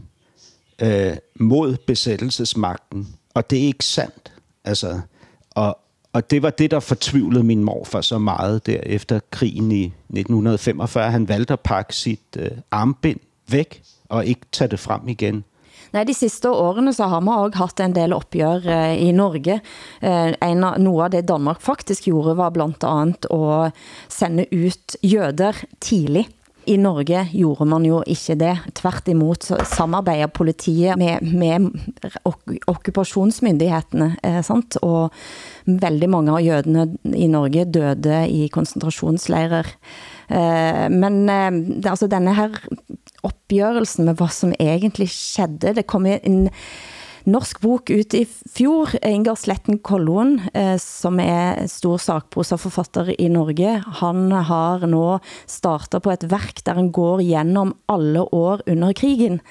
øh, mod besættelsesmagten, og det er ikke sandt. Altså, og, og det var det, der fortvivlede min morfar så meget der efter krigen i 1945. Han valgte at pakke sit øh, armbind væk og ikke tage det frem igen. Nej, de sidste årene så har man også haft en del opgør eh, i Norge. Eh, en av, noe af det Danmark faktisk gjorde var blandt andet at sende ut jøder tidligt. I Norge gjorde man jo ikke det. Tvert imod så samarbejder politiet med, med ok okkupationsmyndighetene, eh, sant? og veldig mange av jødene i Norge døde i koncentrationslejrer. Eh, men eh, altså denne her opgørelsen med hvad som egentlig skedde. Det kom en norsk bok ut i fjor, Inger Sletten Kollon, eh, som er stor sakprosaforfatter i Norge. Han har nå startet på et værk, der han går gennem alle år under krigen.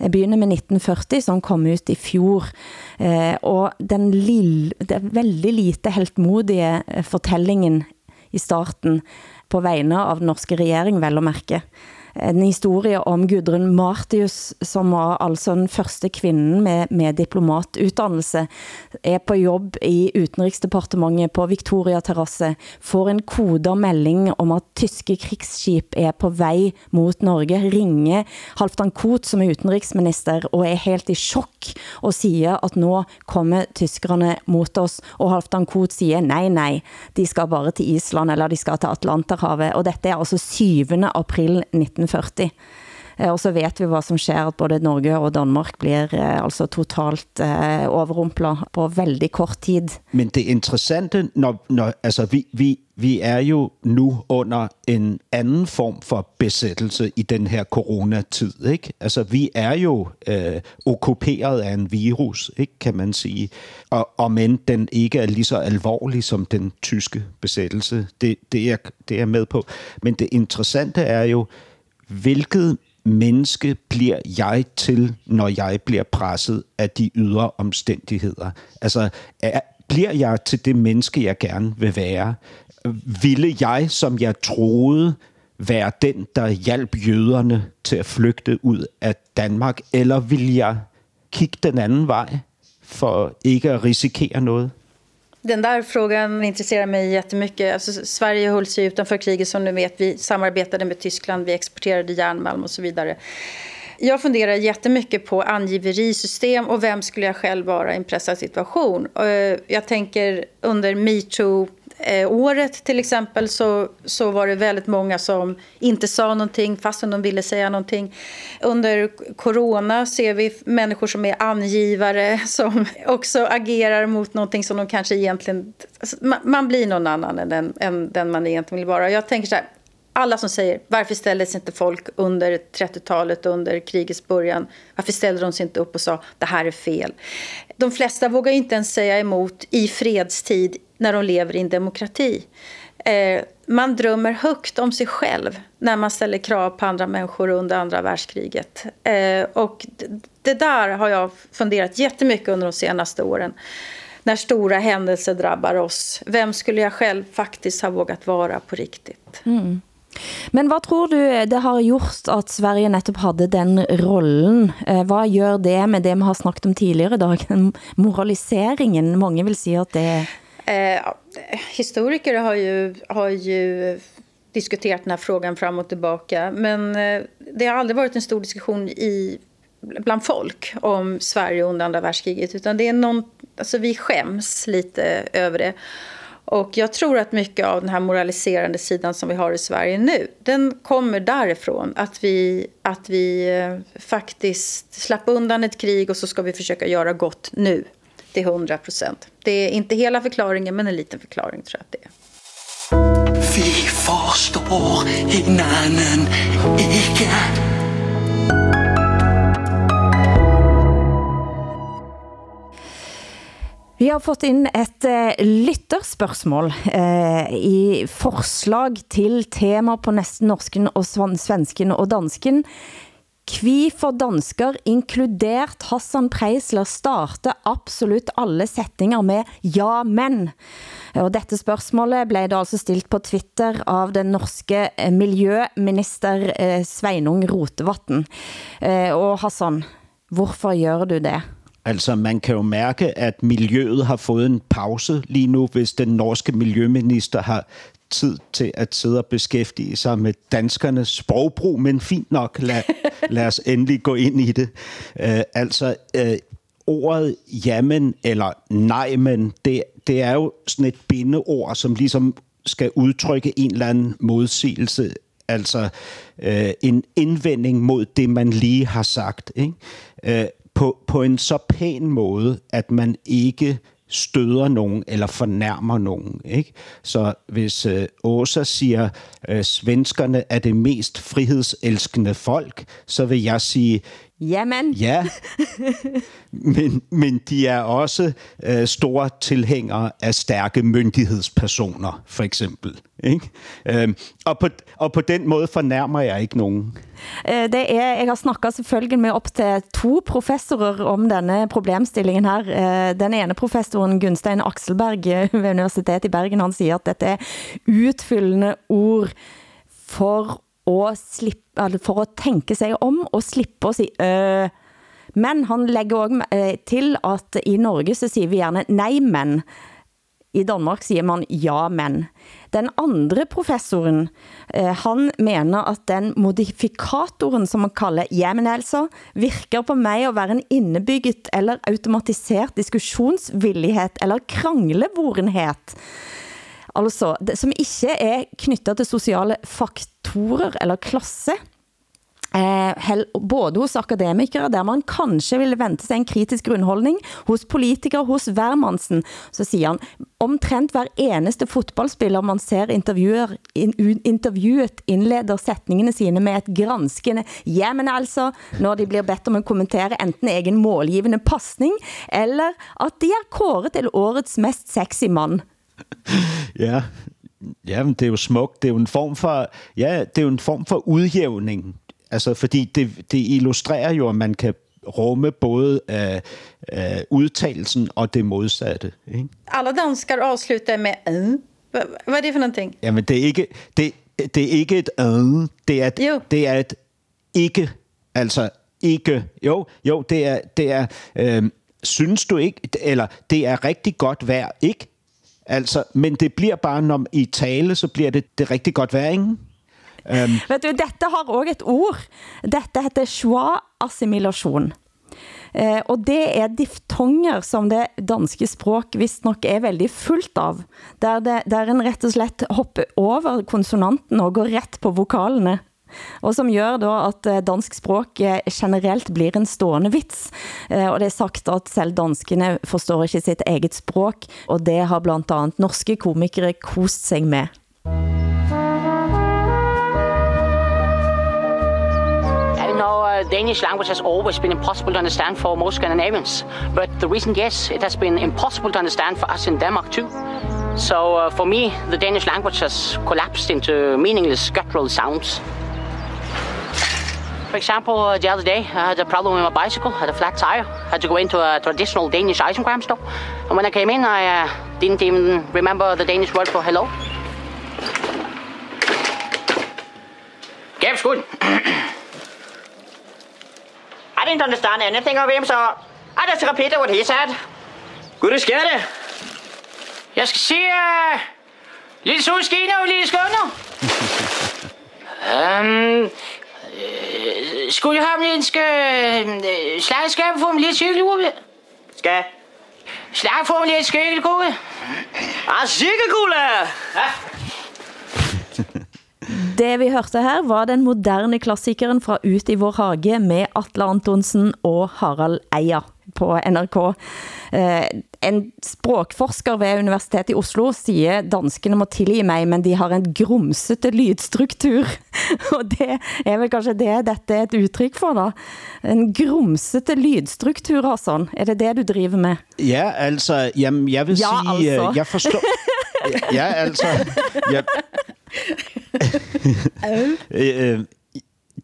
Jeg begynner med 1940, som kom ut i fjor. Eh, og den lille, det veldig lite heltmodige eh, fortællingen i starten på vegne av den norske regering, vel og mærke en historie om Gudrun Martius, som var altså den første kvinden med, med diplomatutdannelse, er på jobb i Utenriksdepartementet på Victoria Terrasse, får en kodermelding om at tyske krigsskip er på vej mot Norge, ringer Halvdan Koht, som er utenriksminister, og er helt i chok og siger, at nu kommer tyskerne mot oss, og Halvdan Koht siger, nej, nej, de skal bare til Island, eller de skal til Atlanterhavet, og dette er altså 7. april 19 1940. Eh, og så vet vi hvad som sker, at både Norge og Danmark bliver eh, altså totalt eh, overrumplet på veldig kort tid. Men det interessante, når, når altså vi, vi, vi er jo nu under en anden form for besættelse i den her coronatid, ikke? Altså vi er jo øh, okkuperet af en virus, ikke, kan man sige. Og, og men den ikke er lige så alvorlig som den tyske besættelse. Det, det, er, det er med på. Men det interessante er jo, hvilket menneske bliver jeg til, når jeg bliver presset af de ydre omstændigheder? Altså, er, bliver jeg til det menneske, jeg gerne vil være? Ville jeg, som jeg troede, være den, der hjalp jøderne til at flygte ud af Danmark? Eller vil jeg kigge den anden vej for ikke at risikere noget? Den där frågan intresserar mig jättemycket. Alltså, Sverige höll sig utanför kriget som ni vet. Vi samarbetade med Tyskland, vi exporterade järnmalm och så vidare. Jag funderar jättemycket på angiverisystem och vem skulle jag själv vara i en pressad situation. Eh, jag tänker under MeToo eh, året till exempel så, så var det väldigt många som inte sa någonting fastän de ville säga någonting. Under corona ser vi människor som är angivare som också agerar mot någonting som de kanske egentligen... Alltså, man, man blir någon annan än den, än den man egentligen vill vara. Jag tänker så här, alla som säger varför ställde sig inte folk under 30-talet, under krigets början, varför ställde de sig inte upp och sa det här är fel? De flesta vågar inte ens säga emot i fredstid när de lever i en demokrati. Eh, man drömmer högt om sig själv när man ställer krav på andra människor under andra världskriget. Eh, och det där har jag funderat jättemycket under de senaste åren. När stora händelser drabbar oss. Vem skulle jag själv faktiskt ha vågat vara på riktigt? Mm. Men hvad tror du eh, det har gjort, at Sverige netop havde den rollen? Eh, hvad gør det med det, man har snakket om tidligere i dag? Moraliseringen, mange vil sige, at det Eh, historiker har ju, har ju diskuterat den här frågan fram och tillbaka. Men eh, det har aldrig varit en stor diskussion i, bland folk om Sverige under andra världskriget. Utan det är någon, alltså vi skäms lite över det. Och jag tror att mycket av den här moraliserande sidan som vi har i Sverige nu, den kommer därifrån. Att vi, att vi eh, faktiskt slapp undan ett krig och så ska vi försöka göra gott nu till 100 procent. Det är inte hela förklaringen, men en liten förklaring tror jag att det är. Vi förstår hinanden ikke. Vi har fått ind et uh, lytterspørgsmål uh, i forslag til tema på næsten norsken og svensken og dansken. Kvi for dansker, inkludert Hassan Preisler, starte absolut alle sætninger med ja, men. Og dette spørgsmål blev da altså stilt på Twitter av den norske eh, miljøminister eh, Sveinung Rotevatten. Eh, og Hassan, hvorfor gør du det? Altså, man kan jo mærke, at miljøet har fået en pause lige nu, hvis den norske miljøminister har tid til at sidde og beskæftige sig med danskernes sprogbrug, men fint nok, lad, lad os endelig gå ind i det. Uh, altså, uh, ordet jamen eller nej, men det, det er jo sådan et bindeord, som ligesom skal udtrykke en eller anden modsigelse, altså uh, en indvending mod det, man lige har sagt. Ikke? Uh, på, på en så pæn måde, at man ikke støder nogen eller fornærmer nogen. Ikke? Så hvis øh, Åsa siger, øh, svenskerne er det mest frihedselskende folk, så vil jeg sige, Jamen. Ja, men, men de er også øh, store tilhængere af stærke myndighedspersoner, for eksempel. Ikke? Øhm, og, på, og på den måde fornærmer jeg ikke nogen. Øh, det er, jeg har snakket selvfølgelig med op til to professorer om denne problemstillingen her. Øh, den ene professoren, Gunstein Akselberg ved Universitetet i Bergen, han siger, at dette er utfyllende ord for og slippe, for at tænke sig om og slippe at sige øh. Men han lægger også eh, til, at i Norge så siger vi gerne nej, men. I Danmark siger man ja, men. Den andre professoren, eh, han mener at den modifikatoren, som man kalder ja, altså, virker på mig at være en indebygget eller automatiseret diskussionsvillighed eller kranglevorenhed. Altså, det, som ikke er knyttet til sociale faktorer eller klasse, eh, både hos akademikere, der man kanskje ville vente sig en kritisk grundholdning, hos politikere, hos hvermannsen, så siger han, omtrent hver eneste fotballspiller man ser intervjuer, in, intervjuet indleder sætningene sine med et granskende, ja, men altså, når de bliver bedt om at kommentere enten egen målgivende passning, eller at de er kåret til årets mest sexy mand. Ja, Ja, men det er jo smukt. Det er jo en form for, ja, det er jo en form for udjævning. Altså, fordi det, det illustrerer jo, at man kan rumme både uh, uh, udtalelsen og det modsatte. Ikke? Alla danskar afslutter med øh. Hvad er det for någonting? Jamen, det er ikke, det, det er ikke et øh, det er et, jo. det er et ikke, altså ikke, jo, jo, det er, det er øh, synes du ikke, eller det er rigtig godt vejr, ikke? Altså, men det bliver bare, når i tale, så bliver det, det rigtig godt vær, ikke? Øhm. Um, Vet du, dette har også et ord. Dette heter schwa-assimilation. Eh, og det er diftonger, som det danske språk vist nok er veldig fullt av. Der, det, der en rett og slett hopper over konsonanten og går ret på vokalene. Og som gør då at eh, dansk språk eh, generelt blir en stående vits. Eh, og det er sagt at selv danskene forstår ikke sitt eget språk, og det har blandt andet norske komikere kost sig med. Danish language has always been impossible to understand for most Scandinavians. But the reason, yes, it has been impossible to understand for us in Denmark too. So uh, for me, the Danish language has collapsed into meaningless guttural sounds. For example, uh, the other day, I had a problem with my bicycle, had a flat tire. I had to go into a traditional Danish ice cream store. And when I came in, I uh, didn't even remember the Danish word for hello. Gav good. I didn't understand anything of him, so I just repeated what he said. Gud, det sker det. Jeg skal se... Uh, lille solskin og lille skønner. um, skulle jeg have en skal, slag skal få en lille cykelkugle? Skal? Slag få en lille cykelkugle. Ah, cykelkugle! Ja. Det vi hørte her var den moderne klassikeren fra Ut i vår hage med Atle Antonsen og Harald Eia på NRK. Eh, en språkforsker ved Universitetet i Oslo siger, danskene må tilgi mig, men de har en grumsete lydstruktur. Og det er vel kanskje det, dette er et udtryk for da. En grumsete lydstruktur, Hassan. Er det det, du driver med? Ja, altså, jamen, jeg vil ja, sige, altså. jeg forstår... ja, altså... Jeg, øh,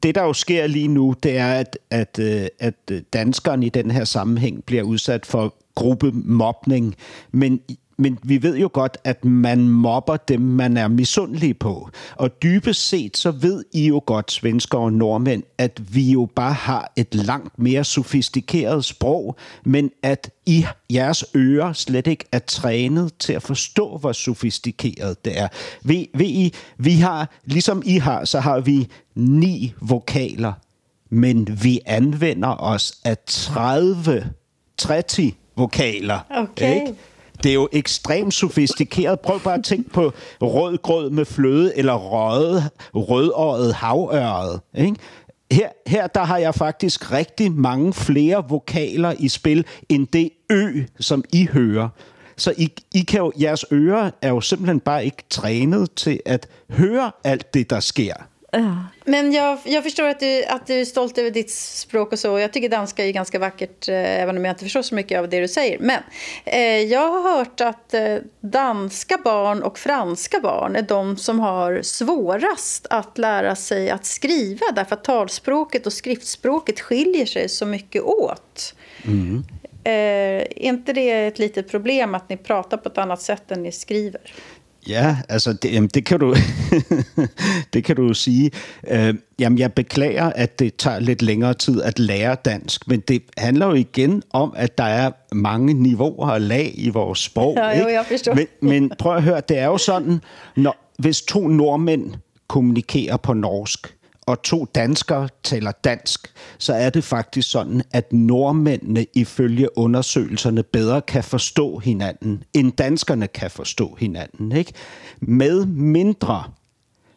det der jo sker lige nu, det er, at, at, øh, at øh, danskerne i den her sammenhæng bliver udsat for gruppemobning, men men vi ved jo godt, at man mobber dem, man er misundelig på. Og dybest set, så ved I jo godt, svensker og nordmænd, at vi jo bare har et langt mere sofistikeret sprog, men at I, jeres ører slet ikke er trænet til at forstå, hvor sofistikeret det er. Ved, ved I, vi har, ligesom I har, så har vi ni vokaler, men vi anvender os af 30, 30 vokaler. Okay. Ikke? Det er jo ekstremt sofistikeret. Prøv bare at tænke på rød grød med fløde, eller røde, rødåret havørret. Ikke? Her, her der har jeg faktisk rigtig mange flere vokaler i spil, end det ø, som I hører. Så I, I kan jo, jeres ører er jo simpelthen bare ikke trænet til at høre alt det, der sker. Ja, men jag, jag förstår att du, att du är stolt över ditt språk och så. Jag tycker danska är ganska vackert, eh, även om jag inte förstår så mycket av det du säger. Men eh, jag har hört att eh, danska barn och franska barn är de som har svårast att lära sig att skriva. Därför att talspråket och skriftspråket skiljer sig så mycket åt. Mm. Eh, är inte det ett litet problem att ni pratar på ett annat sätt än ni skriver? Ja, altså det, jamen, det kan du det kan du sige. Øh, jamen jeg beklager, at det tager lidt længere tid at lære dansk, men det handler jo igen om, at der er mange niveauer og lag i vores sprog. Ja, jo, jeg forstår. Men, men prøv at høre, det er jo sådan, når, hvis to nordmænd kommunikerer på norsk, og to danskere taler dansk, så er det faktisk sådan, at nordmændene ifølge undersøgelserne bedre kan forstå hinanden, end danskerne kan forstå hinanden. Ikke? Med mindre,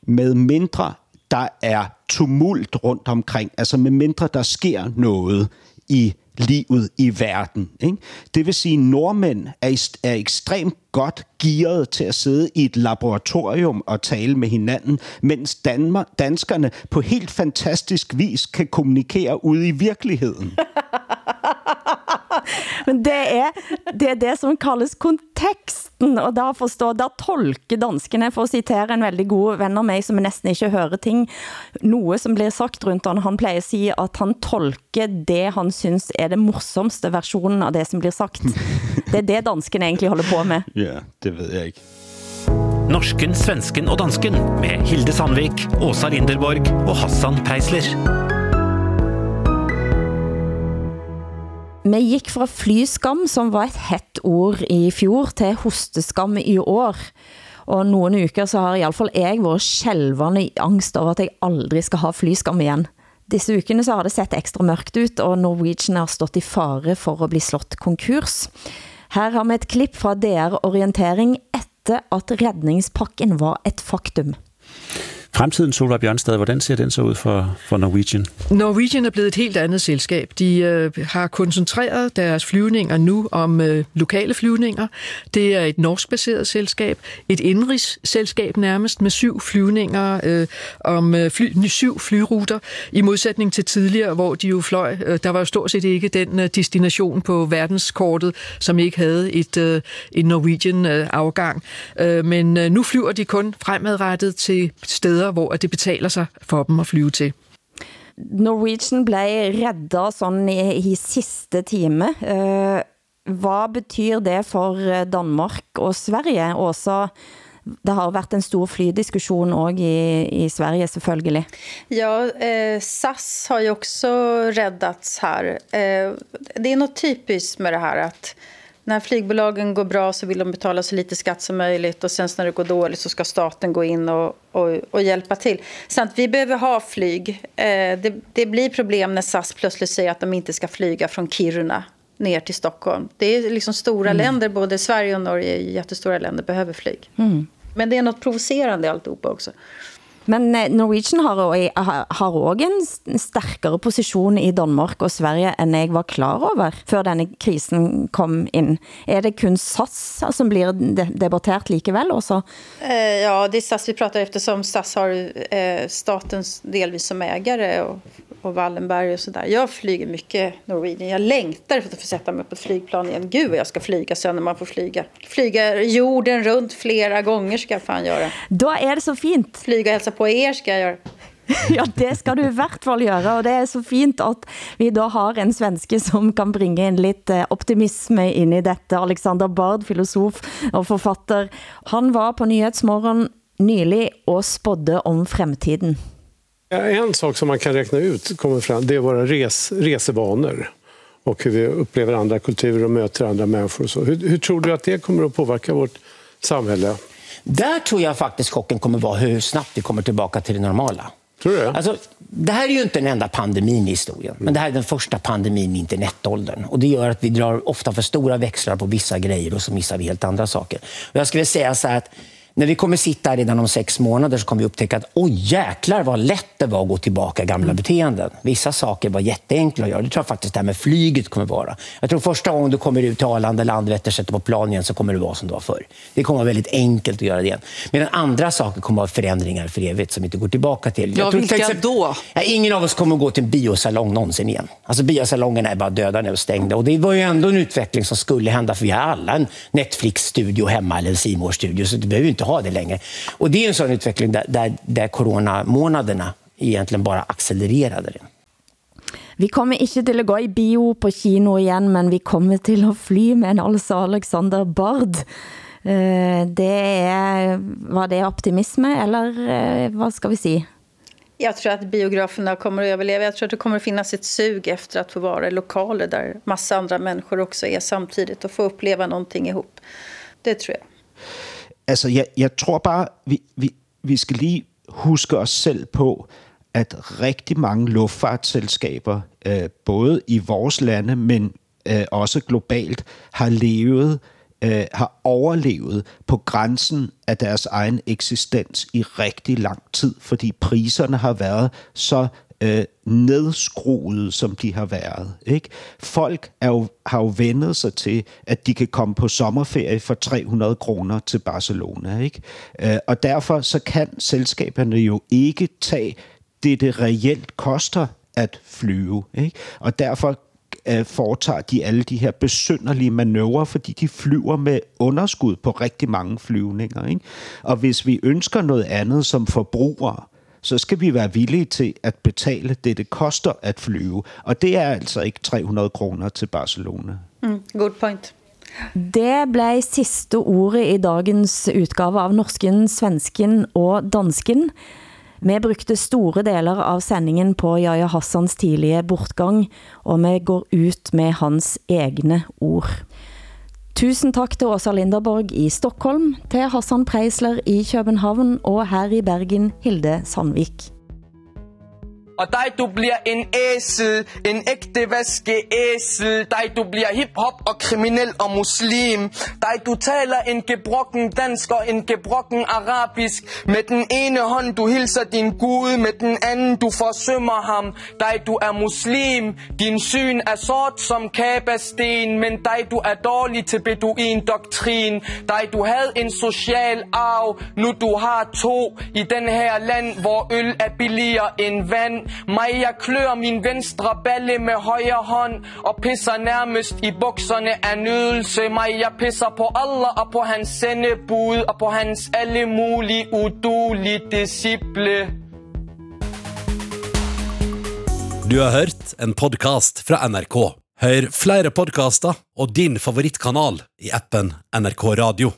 med mindre der er tumult rundt omkring, altså med mindre der sker noget i livet i verden. Ikke? Det vil sige, at nordmænd er, er ekstremt godt gearet til at sidde i et laboratorium og tale med hinanden, mens Danmark, danskerne på helt fantastisk vis kan kommunikere ude i virkeligheden. Men det er, det er det som kaldes konteksten, og da forstår, da tolker danskene, for at citere en veldig god ven av mig, som næsten ikke hører ting, noget som bliver sagt rundt han, han plejer at sige, at han tolker det, han synes er det morsomste versionen av det, som bliver sagt. Det er det danskene egentlig holder på med. Ja, det ved jeg ikke. Norsken, svensken og dansken med Hilde Sandvik, Åsa Linderborg og Hassan Preisler. Vi gik fra flyskam, som var et hett ord i fjor, til hosteskam i år. Og nogle uker så har i alle fall jeg været skjelvende i angst over, at jeg aldrig skal ha flyskam igen. Disse ukene så har det sett ekstra mørkt ut, og Norwegian har stått i fare for at blive slået konkurs. Her har vi et klip fra DR Orientering efter at redningspakken var et faktum. Fremtiden, Solvej Bjørnstad, hvordan ser den så ud for, for Norwegian? Norwegian er blevet et helt andet selskab. De øh, har koncentreret deres flyvninger nu om øh, lokale flyvninger. Det er et norskbaseret selskab, et indrigsselskab nærmest med syv flyvninger øh, om øh, fly, syv flyruter, i modsætning til tidligere, hvor de jo fløj. Øh, der var jo stort set ikke den øh, destination på verdenskortet, som ikke havde et, øh, en Norwegian-afgang. Øh, øh, men øh, nu flyver de kun fremadrettet til steder, steder, hvor det betaler sig for dem at flyve til. Norwegian blev reddet sådan i, i sidste time. Uh, hvad betyder det for Danmark og Sverige? Også det har været en stor flydiskussion også i, i Sverige selvfølgelig. Ja, eh, SAS har ju också räddats här. Eh, det är något typiskt med det här att när flygbolagen går bra så vill de betala så lite skatt som möjligt och sen när det går dåligt så ska staten gå in och, och, och hjälpa till. Så vi behöver ha flyg. Eh, det, det blir problem när SAS plötsligt säger att de inte ska flyga från Kiruna ner till Stockholm. Det är liksom stora mm. länder, både Sverige och Norge jättestora länder, behöver flyg. Mm. Men det är något provocerande i alltihopa också. Men eh, Norwegian eh, har, har også en stærkere position i Danmark og Sverige, end jeg var klar over, før denne krisen kom ind. Er det kun SAS eh, som blir debattert likevel også? Eh, ja, det er SAS vi pratar eftersom SAS har eh, statens delvis som ägare och och Wallenberg och sådär. Jag flyger mycket Norwegian. Jag längtar för att få sätta mig på ett flygplan igen. Gud jag ska flyga sen när man får flyga. Flyga jorden runt flera gånger ska jag fan göra. Då är det så fint. Flyga och hälsa på er ska jag göra. ja, det skal du i hvert fall gøre, og det er så fint, at vi da har en svenske, som kan bringe en lidt eh, optimisme ind i dette. Alexander Bard, filosof og forfatter. Han var på Nyhetsmorgen nylig og spådde om fremtiden. En sak som man kan räkna ut kommer fram, det är våra res, resevanor och hur vi upplever andra kulturer och möter andra människor. Och så. Hur, hur tror du att det kommer att påverka vårt samhälle? Där tror jag faktiskt chocken kommer vara hur snabbt vi kommer tillbaka till det normala. Tror du det? Alltså, det här är ju inte den enda pandemin i historien, men det här är den första pandemin i internetåldern. Och det gör att vi drar ofta för stora växlar på vissa grejer och så missar vi helt andra saker. Och jag skulle säga så här att när vi kommer sitta här redan om sex månader så kommer vi upptäcka att oj jäklar vad lätt det var att gå tillbaka gamla mm. beteenden. Vissa saker var jätteenkla att göra. Det tror jag faktiskt det här med flyget kommer vara. Jag tror första gången du kommer ut till Arlanda, Landvetter, sätter på plan igen så kommer det vara som det var förr. Det kommer vara väldigt enkelt att göra det igen. Medan andra saker kommer vara förändringar för evigt som inte går tillbaka till. Ja, vilka exempel, då? Ja, ingen av oss kommer att gå till en biosalong någonsin igen. Alltså biosalongerna är bara döda nu och stängda. Och det var ju ändå en utveckling som skulle hända för vi har alla en Netflix-studio hemma eller en simor studio så du behöver inte ha det längre. Och det är en sån utveckling där, där, där coronamånaderna egentligen bara accelererade det. Vi kommer ikke til at gå i bio på kino igen, men vi kommer til at fly med en altså Alexander Bard. Eh, det er, var det optimisme, eller eh, vad ska vi si? Jag tror att biograferna kommer att överleva. Jag tror att det kommer att finnas ett sug efter att få vara i lokaler där massa andra människor också är samtidigt och få uppleva någonting ihop. Det tror jag. Altså, jeg, jeg tror bare, vi, vi, vi skal lige huske os selv på, at rigtig mange luftfartsselskaber, øh, både i vores lande, men øh, også globalt, har levet, øh, har overlevet på grænsen af deres egen eksistens i rigtig lang tid, fordi priserne har været så øh, nedskruet, som de har været. Ikke? Folk er jo, har jo vendet sig til, at de kan komme på sommerferie for 300 kroner til Barcelona. Ikke? Øh, og derfor så kan selskaberne jo ikke tage det, det reelt koster at flyve. Ikke? Og derfor øh, foretager de alle de her besynderlige manøvrer, fordi de flyver med underskud på rigtig mange flyvninger. Ikke? Og hvis vi ønsker noget andet som forbrugere, så skal vi være villige til at betale det, det koster at flyve. Og det er altså ikke 300 kroner til Barcelona. Mm, good point. Det blev sidste ordet i dagens udgave av Norsken, Svensken og Dansken. Vi brugte store deler av sendingen på Jaja Hassans tidlige bortgang, og vi går ut med hans egne ord. Tusind tak til Åsa Linderborg i Stockholm, til Hassan Preisler i København og her i Bergen Hilde Sandvik. Og dig, du bliver en æsel, en ægte vaskeæsel. Dig, du bliver hiphop og kriminel og muslim. Dig, du taler en gebrokken dansk og en gebrokken arabisk. Med den ene hånd, du hilser din Gud, med den anden, du forsømmer ham. Dig, du er muslim. Din syn er sort som kabasten, men dig, du er dårlig til beduin doktrin. Dig, du havde en social arv, nu du har to i den her land, hvor øl er billigere end vand. Mig, jeg klør min venstre balle med højre hånd og pisser nærmest i bukserne af nydelse. Mig, jeg pisser på Allah og på hans sendebud og på hans alle mulige udulige disciple. Du har hørt en podcast fra NRK. Hør flere podcaster og din favorittkanal i appen NRK Radio.